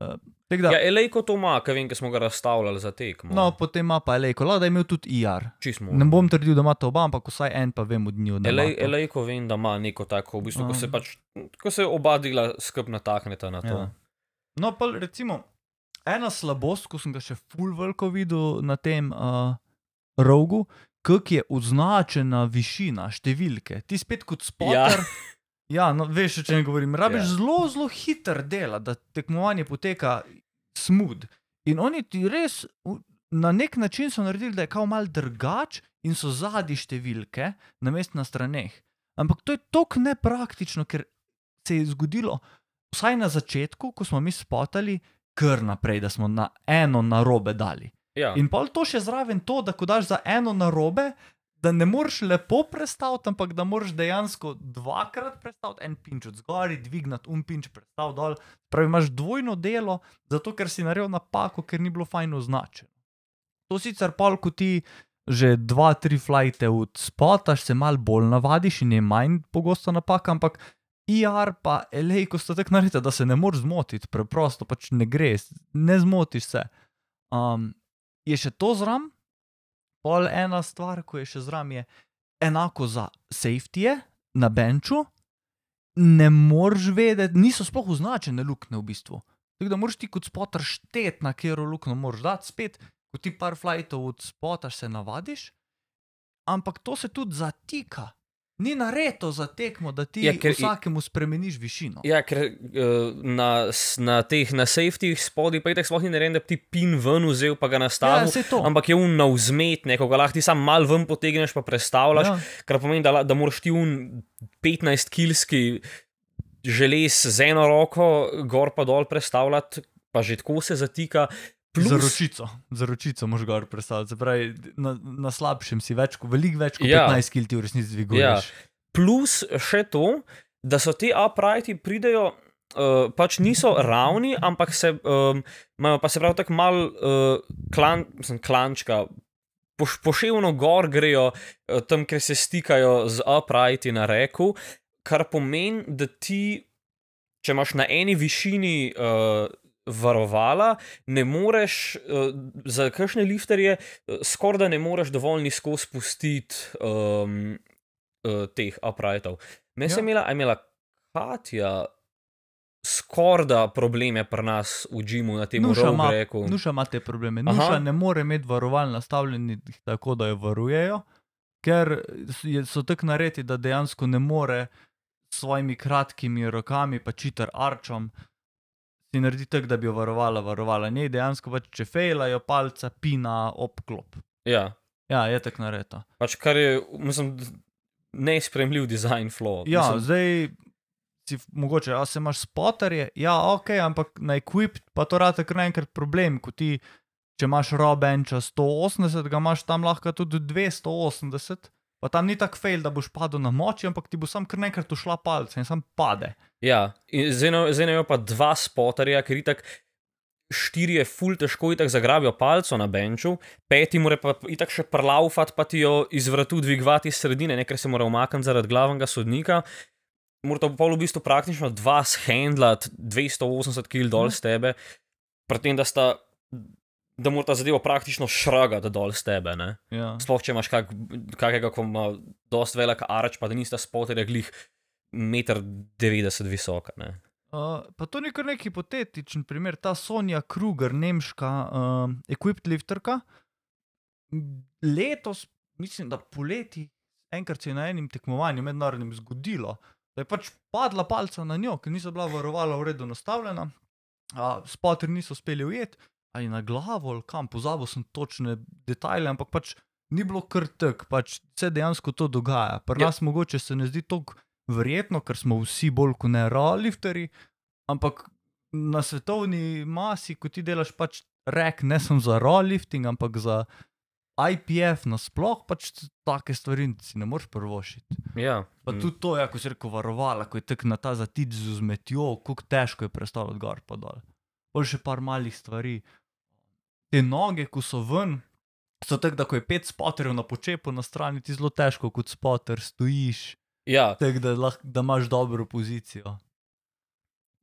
Uh, da, Ja, Elejko to ima, ker vem, ker smo ga razstavljali za tekmo. no, potem ima pa Elejko, lahko da je imel tudi IR. čismo. Ne bom trdil, da ima to oba, ampak vsaj en pa vem od njiju. Elej. Elejko vem, da ima neko tako, v bistvu, ko A. se pač, ko se oba dela skup natakneta na to. Ja. No, pa recimo, ena slabost, ko sem ga še full veliko videl na tem uh, rogu, kako je označena višina, številke. Ti spet kot spotter. Ja, no, veš, o čem govorim. Rabiš Ja. ja. zelo, zelo hiter dela, da tekmovanje poteka smooth. In oni ti res na nek način so naredili, da je kao mal drugač in so zadnji številke, namest na straneh. Ampak to je tako nepraktično, ker se je zgodilo, vsaj na začetku, ko smo mi spotali, kar naprej, da smo na eno narobe dali. Ja. In pol to še zraven to, da ko daš za eno narobe, da ne moreš lepo predstaviti, ampak da moraš dejansko dvakrat predstaviti en pinč od zgori, dvigniti un pinč, predstaviti dol. Pravi, imaš dvojno delo, zato ker si naredil napako, ker ni bilo fajn označeno. To sicer pol, ko ti že dva, tri flajte odspotaš, se mal bolj navadiš in je manj pogosta napaka, ampak IR pa LA, ko sta tako naredila, da se ne moreš zmotiti, preprosto pač ne gre, ne zmotiš se. Um, je še to zram, pol ena stvar, ko je še zram, je enako za safety na benču. Ne moreš vedeti, niso sploh označene luknje v bistvu. Tako da moraš ti kot spotter štet, na katero luknjo moraš dati, spet, ko ti par flightov od spotaš, se navadiš, ampak to se tudi zatika. Ni nareto za tekmo, da ti Ja, ja, ker vsakemu spremeniš višino. Ja, ker uh, na, na teh na safety spodaj pa je tako sploh ni narejen, da bi ti pin ven vzel pa ga ja, nastavil. se to. Ampak je un na vzmet, neko ga lahko ti sam mal ven potegneš, pa predstavljaš, ja. ja. kar pomeni, da, da moraš ti un 15-kilski želez z eno roko gor pa dol predstavljati, pa že tako se zatika. Plus, Za ročico, za ročico moš gor predstavljati. Pravi, na, na slabšem si več, ko- veliko več kot Ja. 15 kg ti v resnici dviguješ. plus še to, da so ti uprighti pridejo. Uh, pač niso ravni, ampak se, um, imajo pa se pravi tako mal uh, klan, mislim, klančka, poš, poševno gor grejo, uh, tam, kjer se stikajo z uprighti na reku, kar pomeni, da ti, če imaš na eni višini uh, varovala, ne moreš, uh, za kakšne lifterje, uh, skoraj da ne moreš dovolj nizko spustiti um, uh, teh uprightov. Meni se Ja. je imela, je imela Katja skoraj da probleme pri nas v Džimu na tem reku. Nuša ima te probleme. Aha. Nuša ne more imeti varoval nastavljenih tako, da jo varujejo, ker so tako narejeni, da dejansko ne more s svojimi kratkimi rokami, pa čiter arčom. Si naredi tako, da bi jo varovala, varovala. Ne, dejansko pač, če fejlajo palca, pina, obklop. Ja, Ja, je tako narejeno. pač kar je, mislim, nespremljiv design flow. Ja, mislim, zdaj si mogoče, a se imaš spoterje, ja, ok, ampak na equip pa to rade kar naenkrat problem, ko ti, če imaš robenča 180, ga imaš tam lahko tudi 280, pa tam ni tak fail, da boš padel na moči, ampak ti bo sam kar naenkrat ušla palca in sam pade. Ja, zdaj zdaj imajo pa dva spotarja, ker itak štiri je ful težko itak zagrabijo palco na benču, peti mora pa itak še prlaufat, pa ti jo iz vratu dvigovati iz sredine, ne ker se mora umakniti zaradi glavnega sodnika. Morata pa pol v bistvu praktično dva shendlat 280 kg dol z tebe, pri tem, da sta. Da mora ta zadeva praktično šragati dol z tebe. Ne? Ja. Sploh če imaš kak, kakega, ko ima dost velik arč, pa da nista spoterja glih 1,90 m visoka. Ne? Uh, pa to ni kar nek hipotetičen primer, ta Sonja Kruger, nemška uh, equipped lifterka. Letos, mislim, da poleti, enkrat se je na enem tekmovanju mednarodnem zgodilo, da je pač padla palca na njo, ker niso bila varovala v redu nastavljena, uh, spotri niso uspeli ujeti, ali na glavo, ali kam, pozabil sem točne detajle, ampak pač ni bilo kar tek, pač se dejansko to dogaja. Pri Ja. nas mogoče se ne zdi toliko verjetno, ker smo vsi bolj kot ne ralifterji, ampak na svetovni masi, ko ti delaš pač rek, ne samo za ralifting, ampak za IPF nasploh, pač take stvari si ne moreš prvošiti. Ja, Pa mm. tudi to, ja, ko si rekel, varovala, ko je tek na ta zatič z vzmetjo, kako težko je predstavljati gor pa dol. Pol še par malih stvari. Te noge, ko so ven, so tako, da ko je pet spoterjev na počepu na strani, ti zelo težko kot spoter stojiš, ja, tako da, lahko, da imaš dobro pozicijo.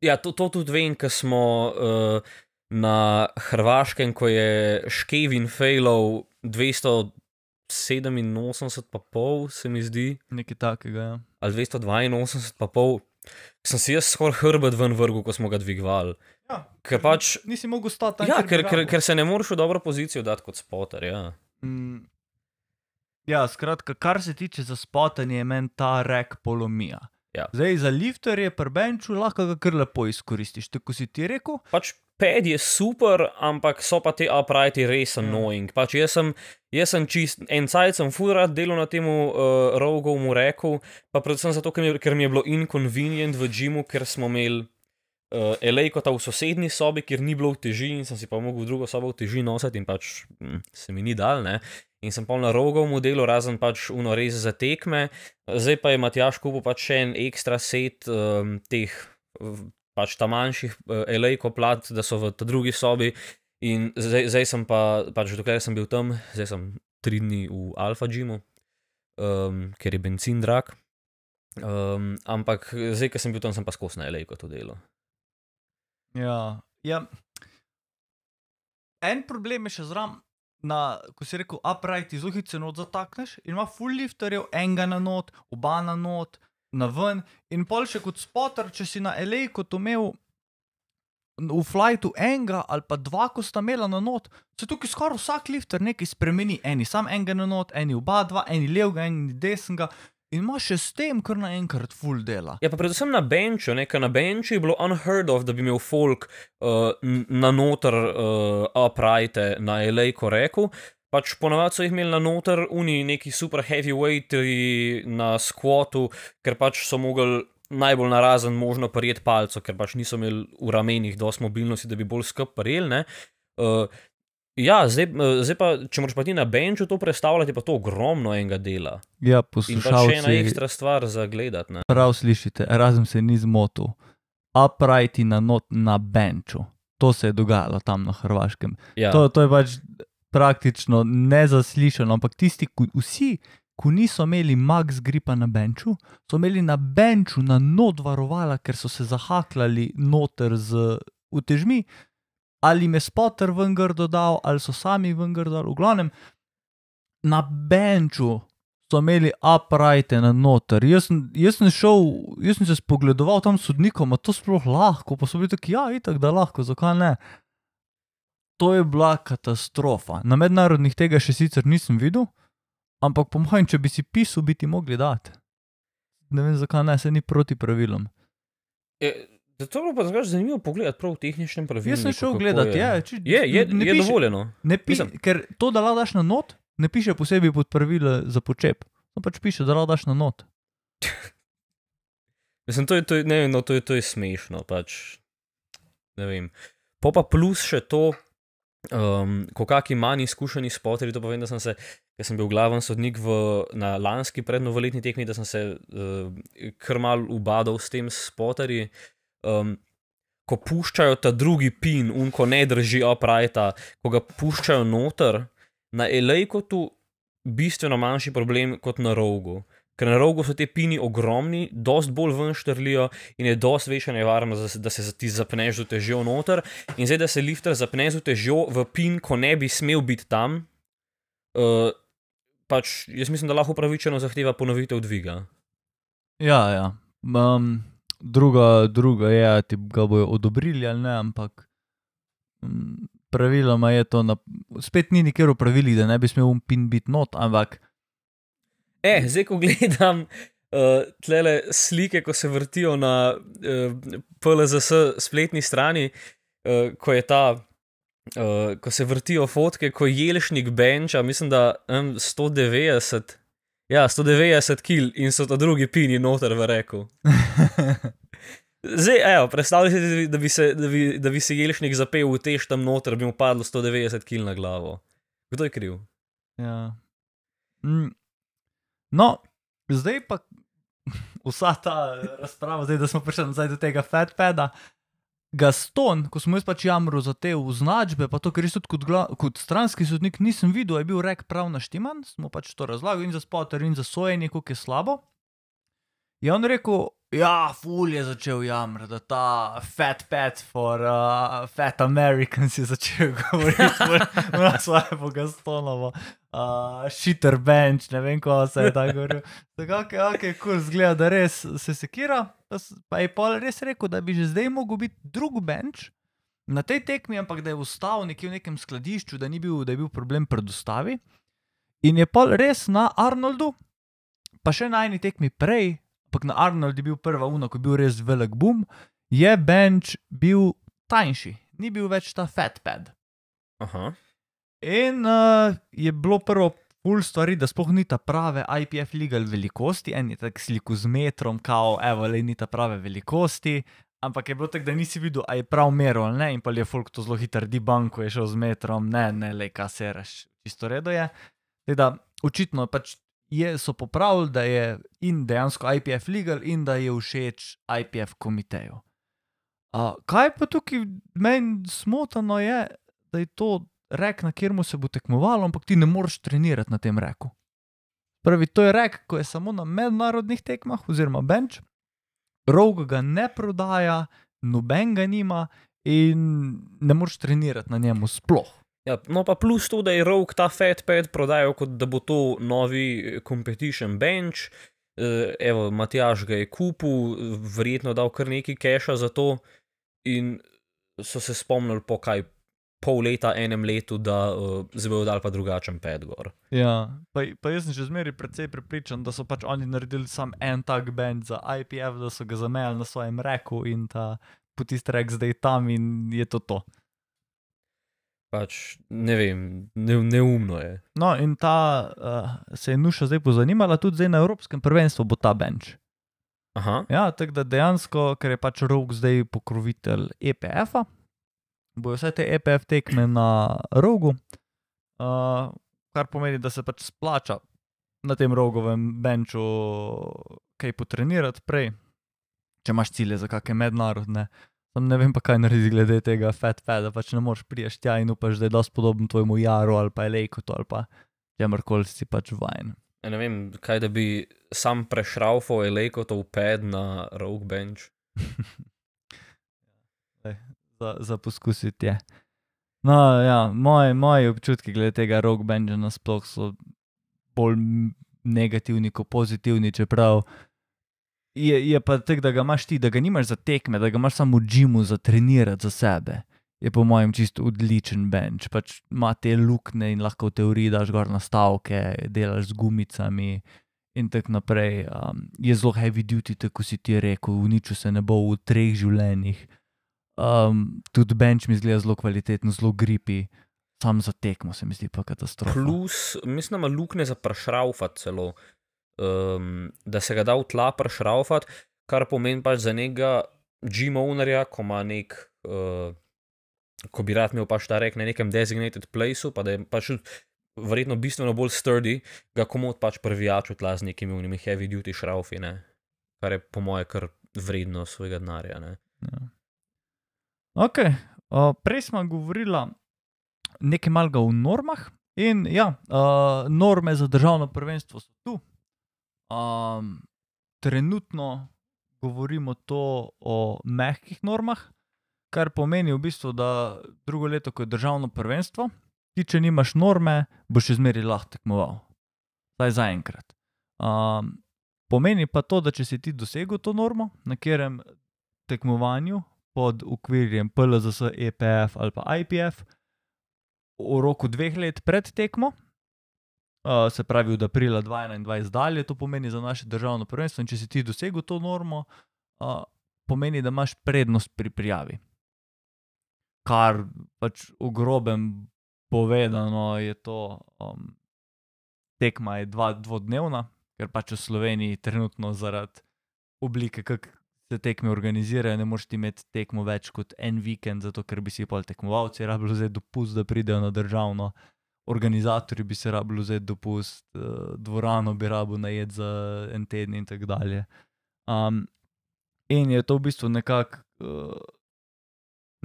Ja, to, to tudi vem, ker smo uh, na Hrvaškem, ko je Škevin failov 287, pa pol, se mi zdi, Nekaj takega. Ja. ali 282, pa pol, sem si jaz skoraj hrbet ven vrgu, ko smo ga dvigovali. Ja, Ker pač, nisi mogel stati tam. ja, ker, ker, ker se ne moreš v dobro pozicijo dati kot spotter. Ja. Mm, Ja, skratka, kar se tiče za spotanje, je meni ta rek polomija. Ja. Zdaj za lifter je pri benču lahko ga kar lepo izkoristiš. Tako si ti rekel, Pač ped je super, ampak so pa te uprighti res Ja. annoying. Pač jaz sem, jaz sem čist en cajt, sem furat delal na tem uh, rogovemu reku, pa predvsem zato, ker mi, je- ker mi je bilo inconvenient v džimu, ker smo imeli uh, elejkota v sosednji sobi, kjer ni bilo v teži in sem si pa mogel v drugo sobo v teži nositi in pač hm, se mi ni dal, ne. In sem pa na rogovem delu, razen pač uno res za tekme, zdaj pa je Matjaš kupil pač še en ekstra set um, teh pač ta manjših uh, elejko plat, da so v drugi sobi. In zdaj, zdaj sem pa, pač dokler sem bil tam, zdaj sem tri dni v Alfa Džimu, um, ker je benzin drag. Um, ampak zdaj, ker sem bil tam, sem pa skozi na elejko to delo. Ja, ja. En problem je še zraven, na, ko si rekel, upright, hitro se not zatakneš in ima full lifterjev, enega na not, oba na not, na ven. In pol še kot spotter, če si na elejku to imel v flightu enega ali pa dva, ko sta imela na not, se tukaj skoraj vsak lifter nekaj spremeni. Eni sam enega na not, eni oba dva, eni levega, eni desnega. In imaš še s tem, kar naenkrat full dela. Ja, pa predvsem na benču, nekaj na benču je bilo unheard of, da bi imel folk uh, na noter uh, uprighte na elejko reku. Pač ponavadi so jih imeli na noter, uni neki super heavyweighti na squatu, ker pač so mogli najbolj narazen možno prijeti palco, ker pač niso imeli v ramenih dosti mobilnosti, da bi bolj skup prijeli. Uh, ja, zdaj, uh, zdaj pa, če moraš pa ti na benču to predstavljati, je pa to ogromno enega dela. Ja, In pa še ena ekstra stvar za gledati. prav slišite, razum se ni zmotil. Uprighti na, not, na benču. To se je dogajalo tam na Hrvaškem. Ja. To, to je pač praktično nezaslišano, ampak tisti, ki, vsi, ki niso imeli max gripa na benču, so imeli na benču na not varovala, ker so se zahakljali noter z utežmi, ali je spotter ven grdo dal, ali so sami ven grdo dal, v glavnem, na benču so imeli uprighte na noter. Jaz, jaz sem šel, jaz sem se spogledoval tam s sodnikom, a to sploh lahko, pa so bili taki, ja, itak da lahko, zakaj ne. To je bila katastrofa. Na mednarodnih tega še sicer nisem videl, ampak po mojem, če bi si pisal, bi ti mogli dati. Ne vem, zakaj ne, se ni proti pravilom. Je, da to je bilo pa drugače zanimivo pogledati prav v tehničnem pravilu. Jaz sem šel gledati, je, če, Je, je, ne je piše- dovoljeno. Ne pi, Mislim- ker to, da daš na not, ne piše posebej pod pravila za počep. No pač piše, da daš na not. *laughs* Mislim, to je, to je, ne no, to je, to je smešno. Pač, ne vem. Po pa plus še to, um, ko kakšni manj izkušeni spoteri, to povem, da sem se, ker sem bil glaven sodnik v, na lanski prednovoletni tekmi, da sem se uh, krmal ubadal s tem spoteri. Um, ko puščajo ta drugi pin, un ko ne drži uprighta, ko ga puščajo noter, na elejku tu bistveno manjši problem kot na rogu. Ker na rogu so te pini ogromni, dost bolj ven štrlijo in je dost večja nevarnost, da se, da ti zapneš z težjo noter. In zdaj, da se lifter zapne z težjo v pin, ko ne bi smel biti tam, uh, pač jaz mislim, da lahko upravičeno zahteva ponovitev dviga. Ja, ja. Um, druga, druga je, ali ti ga bojo odobrili ali ne, ampak um, praviloma je to, na, spet ni nikjer v pravilih, da ne bi smel um pin biti not, ampak E, zdaj, ko gledam uh, tle slike, ko se vrtijo na uh, PLZS spletni strani, uh, ko je ta, uh, ko se vrtijo fotke, ko je jelšnik benča, mislim, da um, 190. Ja, 190 kil in so to drugi pini noter v reku. Zdaj, evo, predstavljaj si, da bi se, da bi, da bi se jelšnik zapel v tež tam noter, bi mu padlo 190 kil na glavo. Kdo je kriv? Ja. Mm. No, zdaj pa *laughs* vsa ta razprava, zdaj, da smo prišli nazaj do tega Fatpada. Gaston, ko smo jaz pač jamro za te označbe, pa to, ker res tudi kot, gla, kot stranski sodnik nisem videl, je bil rek prav naštiman, smo pač to razlagali in za spotter in za sojenje, kako je slabo. Je on rekel, Ja, ful je začel jamrati, da ta fat pet for uh, fat Americans je začel *laughs* govoriti na svoje bogastonovo. Uh, shitter bench, ne vem, kako se je tako govoril. Tako, ok, ok, cool, zgleda, da res se sekira. Pa, pa je pol res rekel, da bi že zdaj mogel biti drug bench na tej tekmi, ampak da je vstal nekje v nekem skladišču, da, bil, da je bil problem pred dostavi. In je pol res na Arnoldu, pa še na eni tekmi prej, ampak na Arnoldu je bil prva uno, ko je bil res velik boom, je bench bil tanjši, ni bil več ta fat pad. Aha. In uh, je bilo prvo pol stvari, da sploh ni ta prave IPF legal velikosti, en je tak sliko z metrom, kao, evo, le ni ta prave velikosti. Ampak je bilo tako, da nisi videl, a je prav meril ali ne, in pa je folk to zelo hitro dibanko je šel z metrom, ne, ne, le kaj se reš, čisto redo je. Teda, očitno pač je, so popravili, da je in dejansko IPF legal in da je všeč IPF komiteju. Uh, kaj pa tukaj meni smotano je, da je to rek, na kjer se bo tekmovalo, ampak ti ne moreš trenirati na tem reku. Pravi, to je rek, ko je samo na mednarodnih tekmah, oziroma bench, rog ga ne prodaja, noben ga nima in ne moreš trenirati na njemu sploh. Ja, no, pa plus to, da je Rogue ta Fatpad prodajal, kot da bo to novi competition bench. Eh, Evo, Matjaš ga je kupil, verjetno dal kar nekaj keša za to, in so se spomnili po kaj pol leta, enem letu, da uh, zdaj bodo dal pa drugačen pad gor. Ja, pa, pa jaz sem že zmeraj precej prepričan, da so pač oni naredili sam en tak bend za IPF, da so ga zamejali na svojem reku in ta potist rek zdaj tam in je to to. Pač ne vem, ne, neumno je. No, in ta uh, se je Nuša zdaj pozanimala, tudi zdaj na Evropskem prvenstvu bo ta bench. Aha, Ja, tako da dejansko, ker je pač rok zdaj pokrovitelj EPF-a, bojo vse te EPF tekme na rogu, uh, kar pomeni, da se pač splača na tem rogovem benču kaj potrenirati prej, če imaš cilje za kakšne mednarodne. Ne vem pa, kaj narediti glede tega fat pada, pač ne moreš prijeti tja in upaš, da je dosti podoben tvojemu jaru ali pa elejkotu ali pa čemorkoli si pač vajen. Ja, ne vem, kaj da bi sam prešraufal Elekotov pad na Rogue bench. *laughs* za, za poskusiti. No, ja, moji, moji občutki glede tega rock benja nasploh so bolj negativni kot pozitivni, čeprav je, je pa tako, da ga imaš ti, da ga nimaš za tekme, da ga imaš samo v džimu za trenirati za sebe. Je po mojem čisto odličen bench, pač ima te luknje in lahko v teoriji daš gor nastavke, delaš z gumicami in tako naprej. Um, je zelo heavy duty, tako si ti rekel, uničil se ne bo v treh življenjih. Um, tudi bench mi zgleda zelo kvaliteten, zelo gripi, sam za tekmo se mi zdi pa katastrofa. Plus, mislim, da ima luknje za prešraufati celo, um, da se ga da v tla prešraufati, kar pomeni pač za nekega G-ownerja, ko ima nek, uh, ko bi rad imel pač ta rek na nekem designated placeu, pa da je pač verjetno bistveno bolj sturdy, ga komod pač prvijač v tla z nekimi unimi heavy duty šraufi, ne? kar je po moje kar vredno svojega denarja. Ja. Ok, uh, prej smo govorili nekaj malega o normah. In ja, uh, norme za državno prvenstvo so tu. Um, trenutno govorimo to o mehkih normah, kar pomeni v bistvu, da drugo leto, ko je državno prvenstvo, ti, če nimaš norme, boš še zmeraj lahko tekmoval. Saj zaenkrat. Um, pomeni pa to, da če si ti dosegel to normo, na katerem tekmovanju pod okvirjem PLZS, EPF ali pa IPF v roku dveh let pred tekmo, uh, se pravi od aprila 2021 dalje, to pomeni za naše državno prvenstvo. In če si ti dosegel to normo, uh, pomeni, da imaš prednost pri prijavi. Kar pač v grobem povedano je to, um, tekma je dva, dvodnevna, ker pač v Sloveniji trenutno zaradi oblike, kako se tekme organizirajo, ne moreš ti imeti tekmo več kot en vikend, zato ker bi si pol tekmovalci rabili vzeti dopust, da pridejo na državno. Organizatorji bi se rabili vzeti dopust, eh, dvorano bi rabil najet za en teden in tako dalje. Um, in je to v bistvu nekako uh,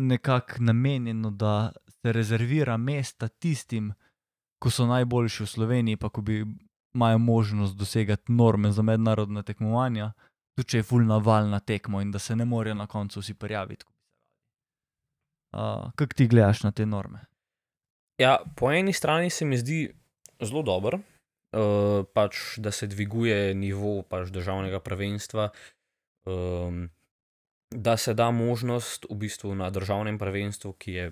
nekak namenjeno, da se rezervira mesta tistim, ko so najboljši v Sloveniji, pa ko bi imajo možnost dosegati norme za mednarodne tekmovanja, tudi če je full navalna tekmo in da se ne morejo na koncu vsi prijaviti. Uh, Kako ti gledaš na te norme? Ja, po eni strani se mi zdi zelo dobro, uh, pač, da se dviguje nivo pač, državnega prvenstva, um, da se da možnost v bistvu na državnem prvenstvu, ki je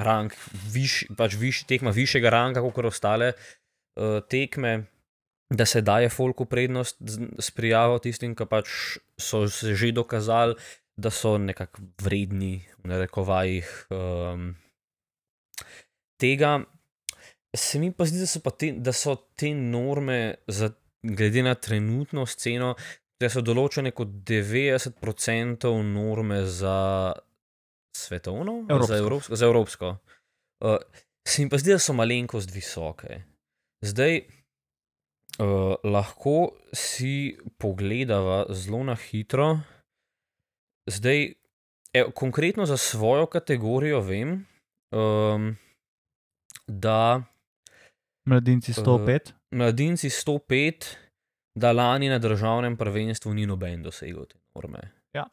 rang, viš, pač viš, tekma višjega ranga kot ostale uh, tekme, da se daje folku prednost s prijavo tistim, ki pač so se že dokazali, da so nekako vredni, v narekovajih. Um, tega se mi pa zdi, da so, pa te, da so te norme, za, glede na trenutno sceno, da so določene kot 90% norme za svetovno, Evropsko. za evropsko. Za evropsko. Uh, se mi pa zdi, da so malenkost visoke. Zdaj, uh, lahko si pogledava zelo na hitro. Zdaj, evo, konkretno za svojo kategorijo vem, um, da Mladinci 105. mladinci 105, da lani na državnem prvenstvu ni noben dosegel te norme. Ja,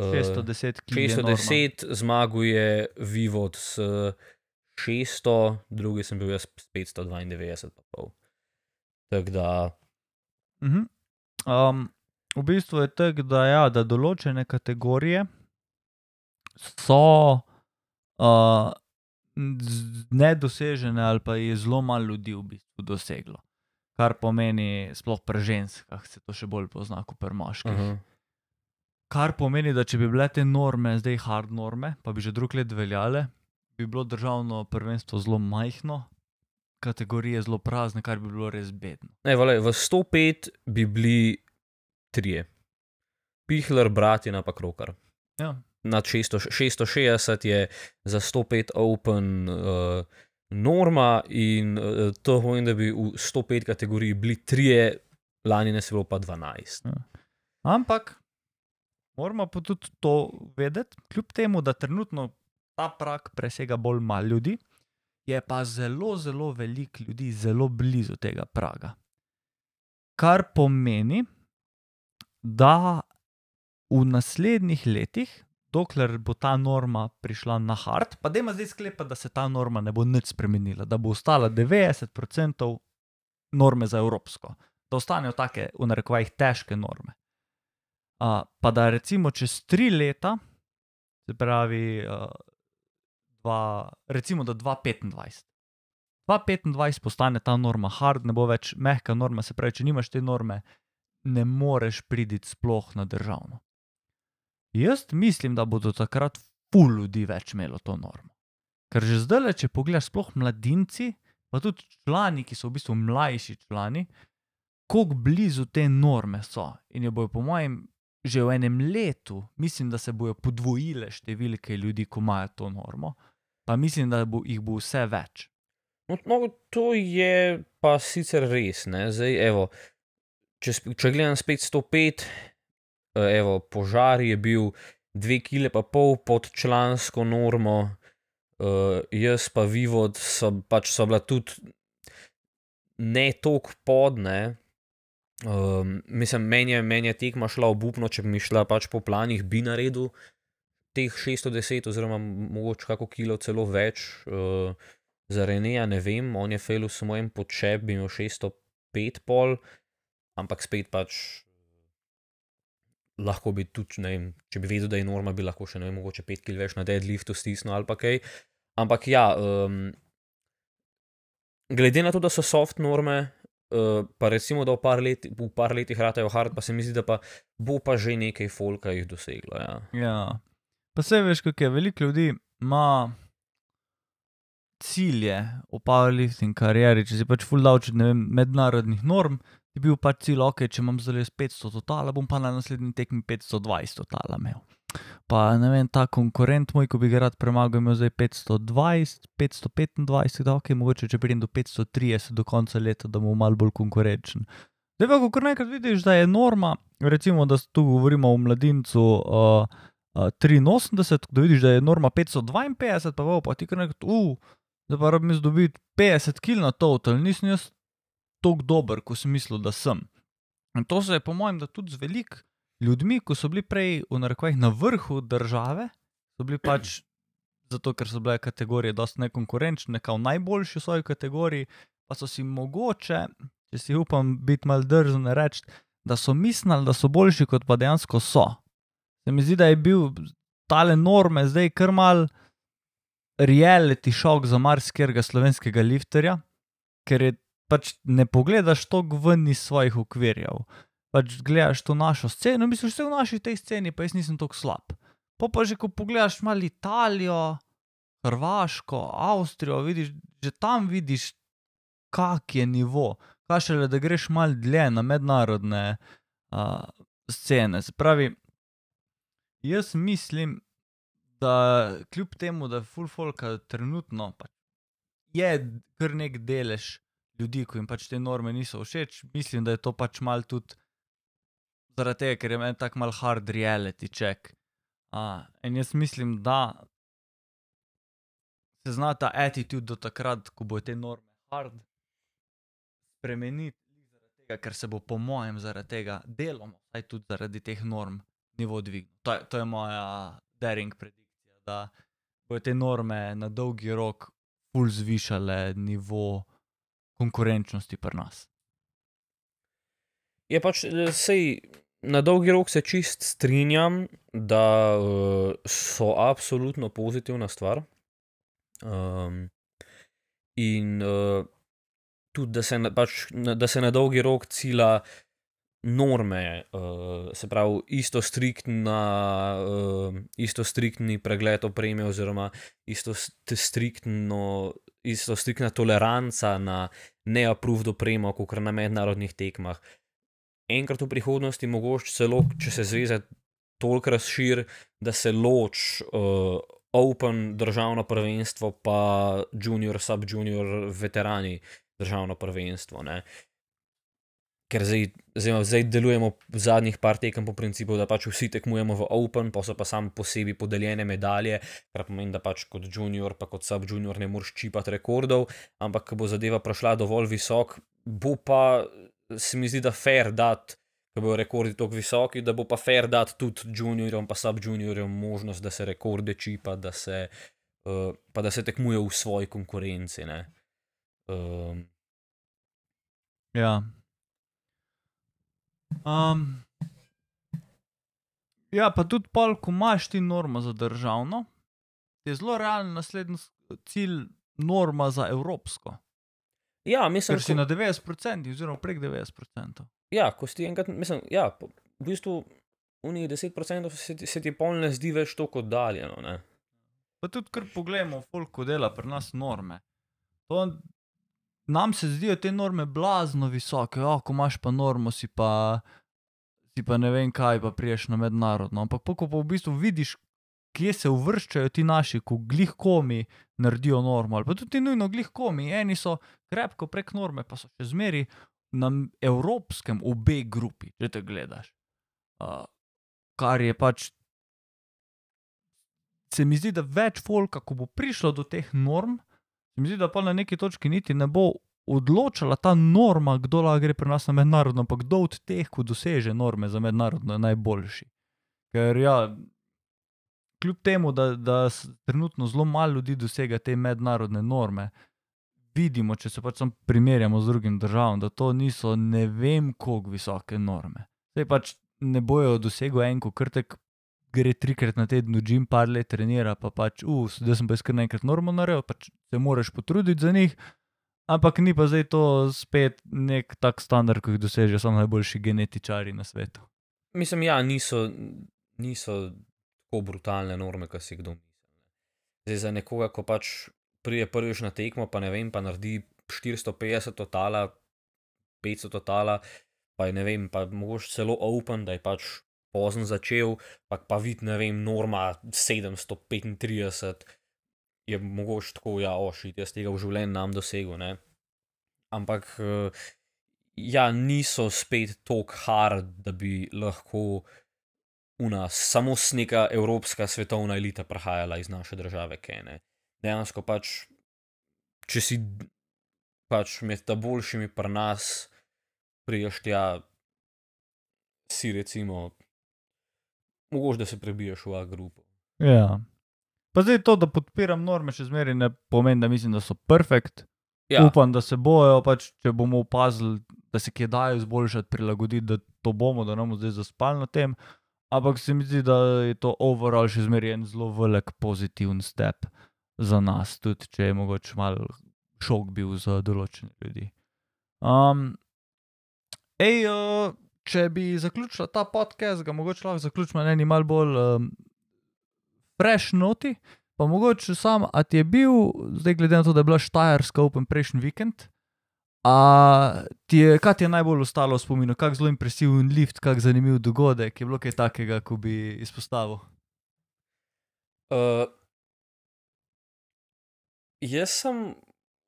Uh, 610, ki je norma. 610 zmaguje Vivod s 600, drugi sem bil jaz s 592. pa pol. Tako da, Mhm. Um, v bistvu je tako, da, ja, da določene kategorije so uh, nedosežene, ali pa je zelo malo ljudi v bistvu doseglo. Kar pomeni, sploh pri ženskah se to še bolj pozna kot pri moških. uh -huh. Kar pomeni, da če bi bile te norme, zdaj hard norme, pa bi že drug let veljale, bi bilo državno prvenstvo zelo majhno, kategorije zelo prazne, kar bi bilo res bedno. ne, vale, v 105 bi bili trije. Pihler, Bratina pa Krokar. Ja. nad 600, 660 je za 105 Open uh, norma, in uh, to pomeni, da bi v 105 kategoriji bili trije, lani ne se bilo pa 12. Ampak moramo pa tudi to vedeti, kljub temu, da trenutno ta prak presega bolj malo ljudi, je pa zelo, zelo veliko ljudi zelo blizu tega praga. Kar pomeni, da v naslednjih letih, dokler bo ta norma prišla na hard, pa da ima zdaj sklepa, da se ta norma ne bo nič spremenila, da bo ostala 90% norme za evropsko, da ostanejo take, v narekovajih, težke norme. Uh, pa da recimo čez tri leta, se pravi, uh, dva, recimo da 2025. 2025 postane ta norma hard, ne bo več mehka norma, se pravi, če nimaš te norme, ne moreš priti sploh na državno. Jaz mislim, da bodo takrat ful ljudi več imelo to normo. Ker že zdaj, če pogledaš, sploh mladinci, pa tudi člani, ki so v bistvu mlajši člani, kako blizu te norme so. In jo bojo, po mojem, že v enem letu, mislim, da se bojo podvojile številke ljudi, ko imajo to normo, pa mislim, da bo, jih bo vse več. No, no, to je pa sicer res. Zdaj, evo, če, če gledam spet 105, eh, evo, požar je bil 2 kg pa pol pod člansko normo, uh, jaz pa Vivod so, pač so bila tudi ne toliko podne. Um, mislim, meni je, meni je tekma šla obupno, če bi mi šla pač po planih, bi naredil teh 610, oziroma mogoče kako kilo celo več. Uh, za Reneja ne vem, on je fejl samo en počep, bi imel 605 pol, ampak spet pač lahko bi tudi, ne vem, če bi vedel, da je norma, bi lahko še ne vem, mogoče 5 kg več na deadliftu stisnil ali pa kaj. Ampak ja, um, glede na to, da so soft norme, uh, pa recimo, da v par, let, v par letih ratajo hard, pa se mi zdi, da pa bo pa že nekaj folka jih doseglo. Ja. Ja. Pa se veš, kako je veliko ljudi ima cilje v powerlifting karieri, če si pač full davč od ne vem, mednarodnih norm, je bil pač cilj, ok, če imam zdaj 500 totala, bom pa na naslednji tekmi 520 totala imel. Pa ne vem, ta konkurent moj, ko bi ga rad premagal, imel zdaj 520, 525, da ok, mogoče če pridem do 530 do konca leta, da bom malo bolj konkurenčen. Zdaj pa, ko kar nekaj vidiš, da je norma, recimo, da tu govorimo o mladincu uh, 83, da vidiš, da je norma 552, pa bo pa ti kar nekaj, uh, zdaj pa rabim jaz dobiti 50 kil na total, nisem jaz tako dober, kot sem mislil, da sem. In to se je, po mojem, da tudi z velik ljudmi, ko so bili prej v narekovajih na vrhu države, so bili pač zato, ker so bile kategorije dosti nekonkurenčne, kao najboljši v svoji kategoriji, pa so si mogoče, če si upam biti mal drzen reči, da so mislili, da so boljši, kot pa dejansko so. Se mi zdi, da je bil tale norme zdaj kar mal reality šok za marsikega slovenskega lifterja, ker je pač ne pogledaš toliko ven iz svojih okvirjev. Pač gledaš to našo sceno, misliš, da je v naši tej sceni, pa jaz nisem tako slab. Pa pa že, ko pogledaš malo Italijo, Hrvaško, Avstrijo, vidiš, že tam vidiš, kak je nivo. Kaj šele, da greš malo dlje na mednarodne uh, scene. Se pravi, jaz mislim, da kljub temu, da je full folk trenutno pač je kar nek delež ljudi, ki jim pač te norme niso všeč, mislim, da je to pač mal tudi zaradi tega, ker je meni tako mal hard reality check. Uh, in jaz mislim, da se zna ta attitude do takrat, ko bo te norme hard, spremeniti, tega, ker se bo, po mojem, zaradi tega deloma, aj tudi zaradi teh norm, nivo dvignil. To, to je moja daring predikcija, da bodo te norme na dolgi rok ful zvišale nivo konkurenčnosti pri nas. Je pač sej na dolgi rok se čist strinjam, da uh, so absolutno pozitivna stvar. Um, in uh, tudi, da se, na, pač, da se na dolgi rok cilja norme, uh, se pravi, isto, striktna, uh, isto striktni pregled opreme, oziroma isto, striktno, isto striktna toleranca na neapproved opremo, kot na mednarodnih tekmah enkrat v prihodnosti, mogoče celo, če se zveza toliko razširi, da se loč uh, Open državno prvenstvo, pa junior, sub-junior, veterani državno prvenstvo. Ne? Ker zdaj, zdaj, zdaj delujemo zadnjih par tekem po principu, da pač vsi tekmujemo v Open, pa so pa sam posebej podeljene medalje, kar pomeni, da pač kot junior, pa kot sub-junior ne moreš čipati rekordov, ampak ko bo zadeva prišla dovolj visok, bo pa se mi zdi, da fair dati, da bodo rekordi tako visoki, da bo pa fair dati tudi juniorjem, pa sub-juniorjem možnost, da se rekorde čipa, da se, uh, pa da se tekmuje v svoji konkurenci. Um. Ja. Um. Ja, pa tudi pol, ko imaš ti normo za državno, je zelo realen naslednji cilj norma za evropsko. Ja, mislim, Ker si ko... na 90%, oziroma prek 90%. Ja, ko si enkrat, mislim, ja, v bistvu v njih 10% se ti, se ti pol ne zdi več tako oddaljeno. Ne? Pa tudi, ker pogledamo, koliko dela pri nas norme. To, nam se zdijo te norme blazno visoke, oh, ko imaš pa normo, si pa, si pa ne vem kaj, pa priješ na mednarodno. Ampak ko pa v bistvu vidiš, kje se uvrščajo ti naši, ko glih komi naredijo normo, ali pa tudi nujno glih komi. Eni so krepko prek norme, pa so še zmeri na evropskem, obe grupi, če te gledaš. Uh, kar je pač. Se mi zdi, da več folka, ko bo prišlo do teh norm, se mi zdi, da pa na neki točki niti ne bo odločala ta norma, kdo lahko gre pri nas na mednarodno, ampak kdo od teh, ko doseže norme za mednarodno, je najboljši. Ker ja, kljub temu, da, da trenutno zelo malo ljudi dosega te mednarodne norme, vidimo, če se pač samo primerjamo z drugim državam, da to niso ne vem, kako visoke norme. Zdaj pač ne bojo dosegli en, ko krtek gre trikrat na teden v gim, par let trenira, pa pač, uf, zdaj sem pa iskal enkrat normo naredil, pač se moraš potruditi za njih. Ampak ni pa zdaj to spet nek tak standard, ki jih dosežejo samo najboljši genetičari na svetu. Mislim, ja, niso, niso tako brutalne norme, kot si kdo misli. Zdaj za nekoga, ko pač prije prvič na tekmo, pa ne vem, pa naredi 450 totala, 500 totala, pa je ne vem, pa mogoče celo open, da je pač pozno začel, pa pa vidi, ne vem, norma 735, je mogoče tako, ja, ošit, jaz tega v življenju nam dosegel, ne. Ampak, ja, niso spet tako hard, da bi lahko una, samo neka evropska svetovna elita prihajala iz naše države, kene. Dejansko pač, če si pač med ta boljšimi pri nas, priješ tja, si recimo mogoče da se prebiješ v A grupo. Ja. Pa zdaj to, da podpiram norme, še zmeraj ne pomeni, da mislim, da so perfekt. Ja, Upam, da se bojo, pač, če bomo opazili, da se kje dajo izboljšati, prilagoditi, da to bomo, da ne bomo zdaj zaspali na tem. Ampak se mi zdi, da je to overall še zmeraj en zelo velik pozitiven step za nas, tudi če je mogoče mal šok bil za določene ljudi. Um, ej, uh, če bi zaključila ta podcast, ga mogoče lahko zaključimo na eni mal bolj um, fresh noti. Pa mogoče sam, a ti je bil, zdaj glede na to, da je bila Štajerska Open prejšnji vikend, a ti je, kaj ti je najbolj ostalo v spominu, kak zelo impresiven lift, kak zanimiv dogodek, je bilo kaj takega, ko bi izpostavil? Uh, jaz sem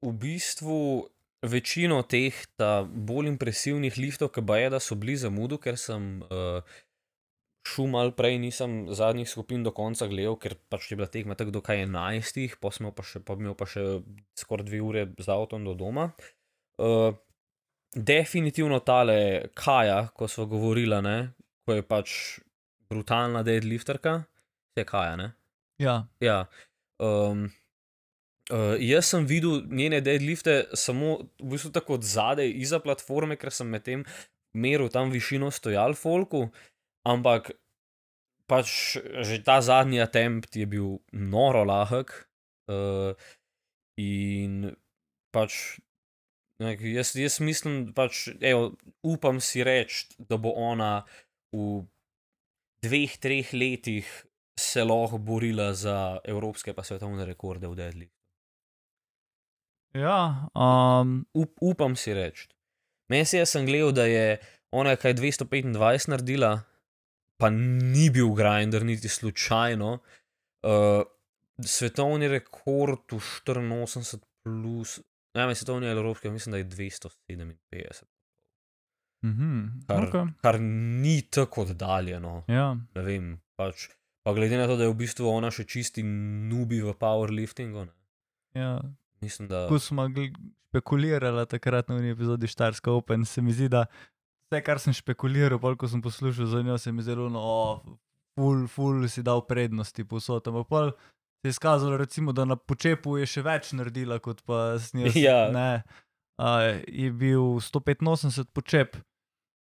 v bistvu večino teh bolj impresivnih liftov, ki pa je, da so bili zamudu, ker sem uh, šel mal prej, nisem zadnjih skupin do konca gledal, ker pač je bila tekma tako do kaj enajstih, pa smo pa še, pa imel pa še skoraj dve ure z avtom do doma. Uh, definitivno tale Kaja, ko smo govorila, ne, ko je pač brutalna deadlifterka, je Kaja, ne? Ja, Ja. Um, uh, jaz sem videl njene deadlifte samo v bistvu tako od zadaj, iza platforme, ker sem medtem meril tam višino stojal folku, ampak pač že ta zadnji attempt je bil noro lahek. Uh, in pač ne, jaz, jaz mislim, pač, evo, upam si reči, da bo ona v dveh, treh letih se lahko borila za evropske pa svetovne rekorde v deadliftu. Ja um, Up, upam si reči. Meni se je sem gledal, da je ona kaj 225 naredila, pa ni bil grinder, niti slučajno. Uh, svetovni rekord v 84 plus, ne vem, svetovni ali evropski, mislim, da je 257, mhm, kar, okay. kar ni tako oddaljeno. ja. Ne vem, pač. Pa glede na to, da je v bistvu ona še čisti nubi v powerliftingu, ne, ja. Mislim, da. Ko smo špekulirali takrat na epizodi Štarska Open, se mi zdi, da vse, kar sem špekuliral, pol, ko sem poslušal za njo, se mi zelo, no, oh, ful, ful si dal prednosti posod. Ampak pol se je izkazalo, recimo, da na počepu je še več naredila, kot pa s *laughs* njo. Ja. Ne, uh, je bil 185 počep.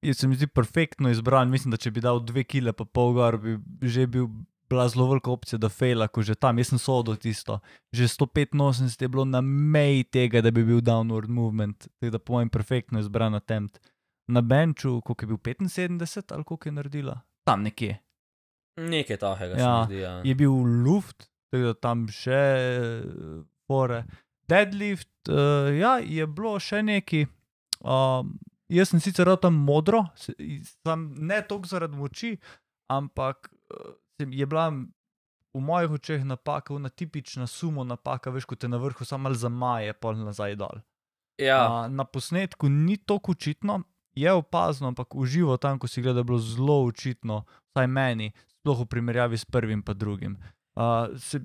Je se mi zdi perfektno izbran. Mislim, da če bi dal dve kile pa pol gor, bi že bil bila zelo velika opcija, da fejla, ko že tam. Jaz sem sodel tisto. Že 185 je bilo na meji tega, da bi bil downward movement, tako da po mojem perfektno izbran attempt. Na benču, koliko je bil 75 ali koliko je naredila, tam nekje. Nekaj takega, Ja, zdi. Ja. Je bil luft, tako da tam še eh, fore. Deadlift, uh, ja, je bilo še neki. Um, jaz sem sicer tam modro, se- i- sam ne toliko zaradi moči, ampak uh, je bila v mojih očeh napaka, una tipična sumo napaka, veš, ko te na vrhu samo malo zamaje, pol nazaj dol. ja. A, na posnetku ni tako očitno, je opazno, ampak v živo tam, ko si gledal, je bilo zelo očitno, vsaj meni, sploh v primerjavi s prvim in drugim. Uh, se,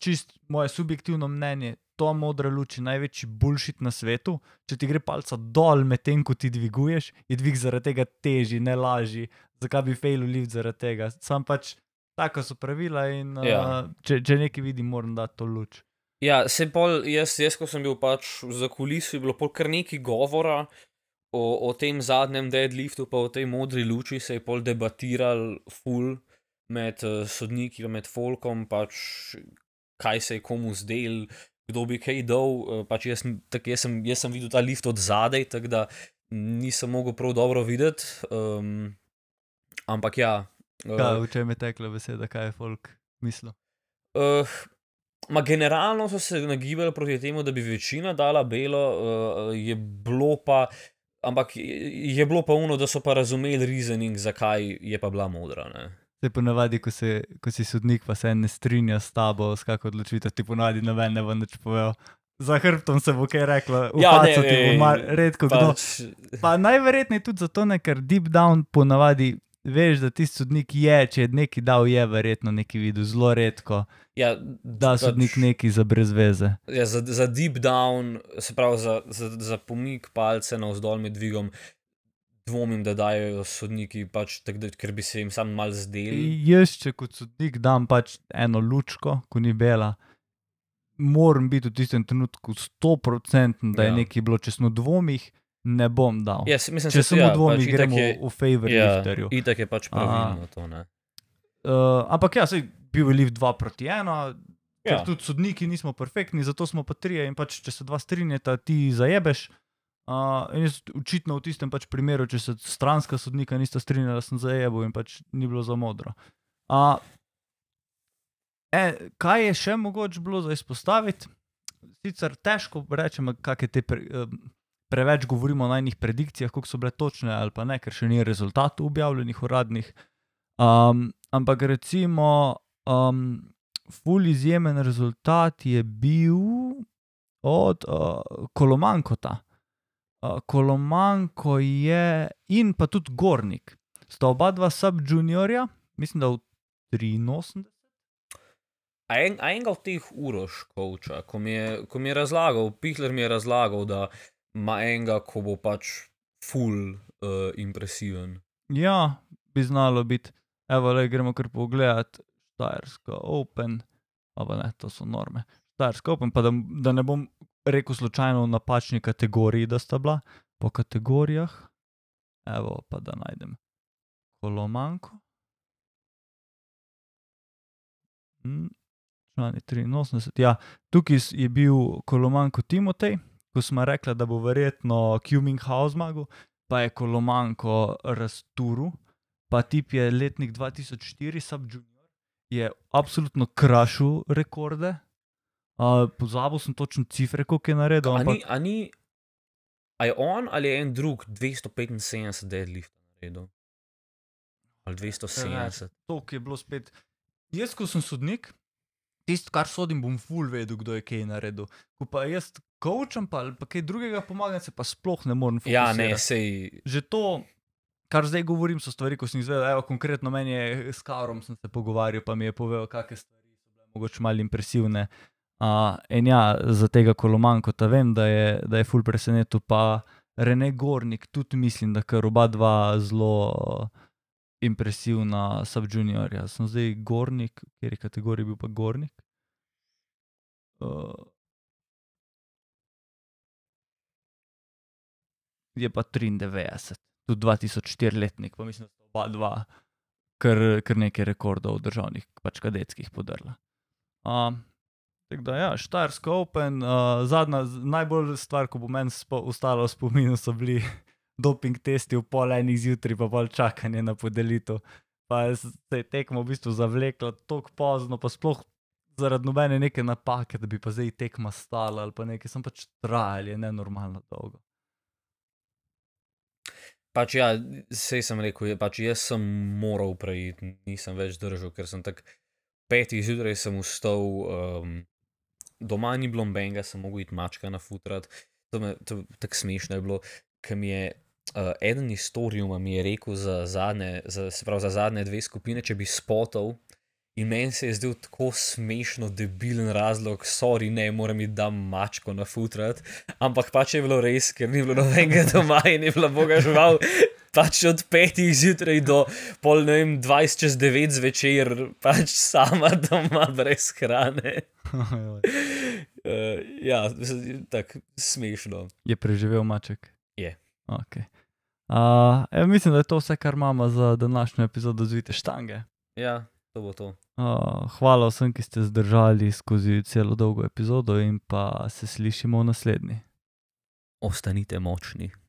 čist moje subjektivno mnenje, to modra luč je največji bulšit na svetu. Če ti gre palca dol, medtem ko ti dviguješ, je dvig zaradi tega težji, ne lažji. Zakaj bi failil lift zaradi tega? Sam pač tako so pravila in uh, Ja. če, če nekaj vidim, moram dati to luč. Ja, se pol, jaz, jaz, ko sem bil pač za kulisi, je bilo pol kar nekaj govora o, o tem zadnjem deadliftu, pa o tej modri luči se je pol debatiral full med uh, sodniki, med folkom, pač kaj se je komu zdel, kdo bi kaj dal. Uh, pač jaz, tak, jaz, sem, jaz sem videl ta lift od zadaj, tako da nisem mogel prav dobro videti. Um, ampak ja. uh, Kaj, v čem je tekla beseda, kaj je folk mislil? Uh, ma generalno so se nagibali proti temu, da bi večina dala belo, uh, je bilo pa, ampak je, je bilo pa uno, da so pa razumeli reasoning, zakaj je pa bila modra. Ne? Se ponavadi, ko, se, ko si sodnik, pa se ne strinja s tabo, s kakšno odločitev, ti ponavadi noben ne bo nič povedal. Za hrbtom se bo kaj reklo, v Ja, ne, ti bo mar, redko kdo. Pač, Pa najverjetneje tudi zato, ne, ker deep down ponavadi veš, da ti sodnik je, če je neki dal, je verjetno neki videl, zelo redko, ja, da sodnik neki za brez veze. Ja, za, za deep down, se pravi za, za, za pomik palce navzdol med dvigom, dvomim, da dajo sodniki, pač, tak, da, ker bi se jim sam mal zdeli. Jaz, če kot sodnik dam pač eno lučko, ko ni bela, moram biti v tistem trenutku 100%, da je Ja. nekaj bilo, če sem v dvomih, ne bom dal. Se- mislim, če sem ja, v dvomih, pač gremo je- v favor Ja, lifterju. itak je pač pravilno to. Ne? Uh, ampak ja, sej bil je lift 2 proti 1, ker Ja. tudi sodniki nismo perfektni, zato smo pa trije in pač, če se dva strinjata, ti zajebeš. Uh, jaz očitno v tistem pač primeru, če se stranska sodnika nista strinjala, sem zajebil in pač ni bilo za modro. Uh, e, kaj je še mogoče bilo za izpostaviti? Sicer težko rečemo, kakšne te pre, um, preveč govorimo o najnih predikcijah, koliko so bile točne ali pa ne, ker še ni rezultatov objavljenih uradnih. Um, ampak recimo, um, ful izjemen rezultat je bil od uh, Kolomankota. Uh, Kolomanko je in pa tudi Gornik. Sta oba dva subjuniorja, mislim, da v 83. A, en, a enega od teh uroš, koča, ko, mi je- ko mi je razlagal, Pihler mi je razlagal, da ima enega, ko bo pač full uh, impresiven. Ja, bi znalo biti. Evo, le gremo kar pogledat, Štajerska Open, ali ne, to so norme. Štajerska Open, pa da, da ne bom rekel slučajno v napačni kategoriji, da sta bila po kategorijah. Evo, pa da najdem Kolomanko. Hm, Člani 83. Ja, tukaj je bil Kolomanko Timotej, ko smo rekli, da bo verjetno Cumminghouse zmagal pa je Kolomanko razturu, pa tip je letnik 2004, subjunior, je absolutno krašil rekorde. Uh, pozabil sem točno cifre, koliko je naredil. A Ampak, ni, a ni, a je on ali je en drug 275 deadlift naredil? Ali 270? to, ki je bilo spet. Jaz, ko sem sodnik, tisto, kar sodim, bom full vedel, kdo je kaj naredil. Ko pa jaz kočam, pa, pa kaj drugega pomagam, se pa sploh ne morem Ja, ne, sej. že to, kar zdaj govorim, so stvari, ko sem jih izvedel. Evo, konkretno meni je s Karom sem se pogovarjal, pa mi je povedal, kakšne stvari so bile mogoče malo impresivne. Uh, in ja, za tega kolomanko ta vem, da je, da je full presenetil, pa Rene Gornik tudi mislim, da kar oba dva zelo uh, impresivna subjuniorja. Sem zdaj Gornik, kategoriji je bil pa Gornik. Uh, je pa 93, tudi 2004 letnik, pa mislim, da sta oba dva kar, kar nekaj rekordov državnih, pač kadetskih podrla. Um, tako da, ja, Štajerska Open, uh, zadnja, najbolj stvar, ko bo meni spo, ostalo v spominu, so bili *laughs* doping testi v pol enih zjutraj, pa pol čakanje na podelitev. Pa se je tekmo v bistvu zavlekla tako pozno, pa sploh zaradi nobene neke napake, da bi pa zdaj tekma stala ali pa nekaj, sem pač trajal, je nenormalno dolgo. Pač ja, sej sem rekel, pač jaz sem moral preiti, nisem več držal, ker sem tako petih zjutraj sem vstal, um, doma ni bilo benga, sem mogel iti mačka na futrat. To me tako smešno je bilo, ker mi je uh, eden iz Storiuma mi je rekel za zadnje, za, se pravi za zadnje dve skupine, če bi spotov. In meni se je zdel tako smešno, debilen razlog, sorry, ne, moram iti dam mačko na futrat. Ampak pač je bilo res, ker ni bilo nobenega *laughs* doma in je bila boga žival. Pač od petih zjutraj do pol ne vem, 20 čez 9 zvečer, pač sama doma brez hrane. Uh, *laughs* ja, tako smešno. je preživel maček? Je. Okay. Uh, ja, mislim, da je to vse, kar imamo za današnjo epizodo Zvite štange. Ja, to bo to. Uh, hvala vsem, ki ste zdržali skozi celo dolgo epizodo, in pa se slišimo v naslednji. Ostanite močni.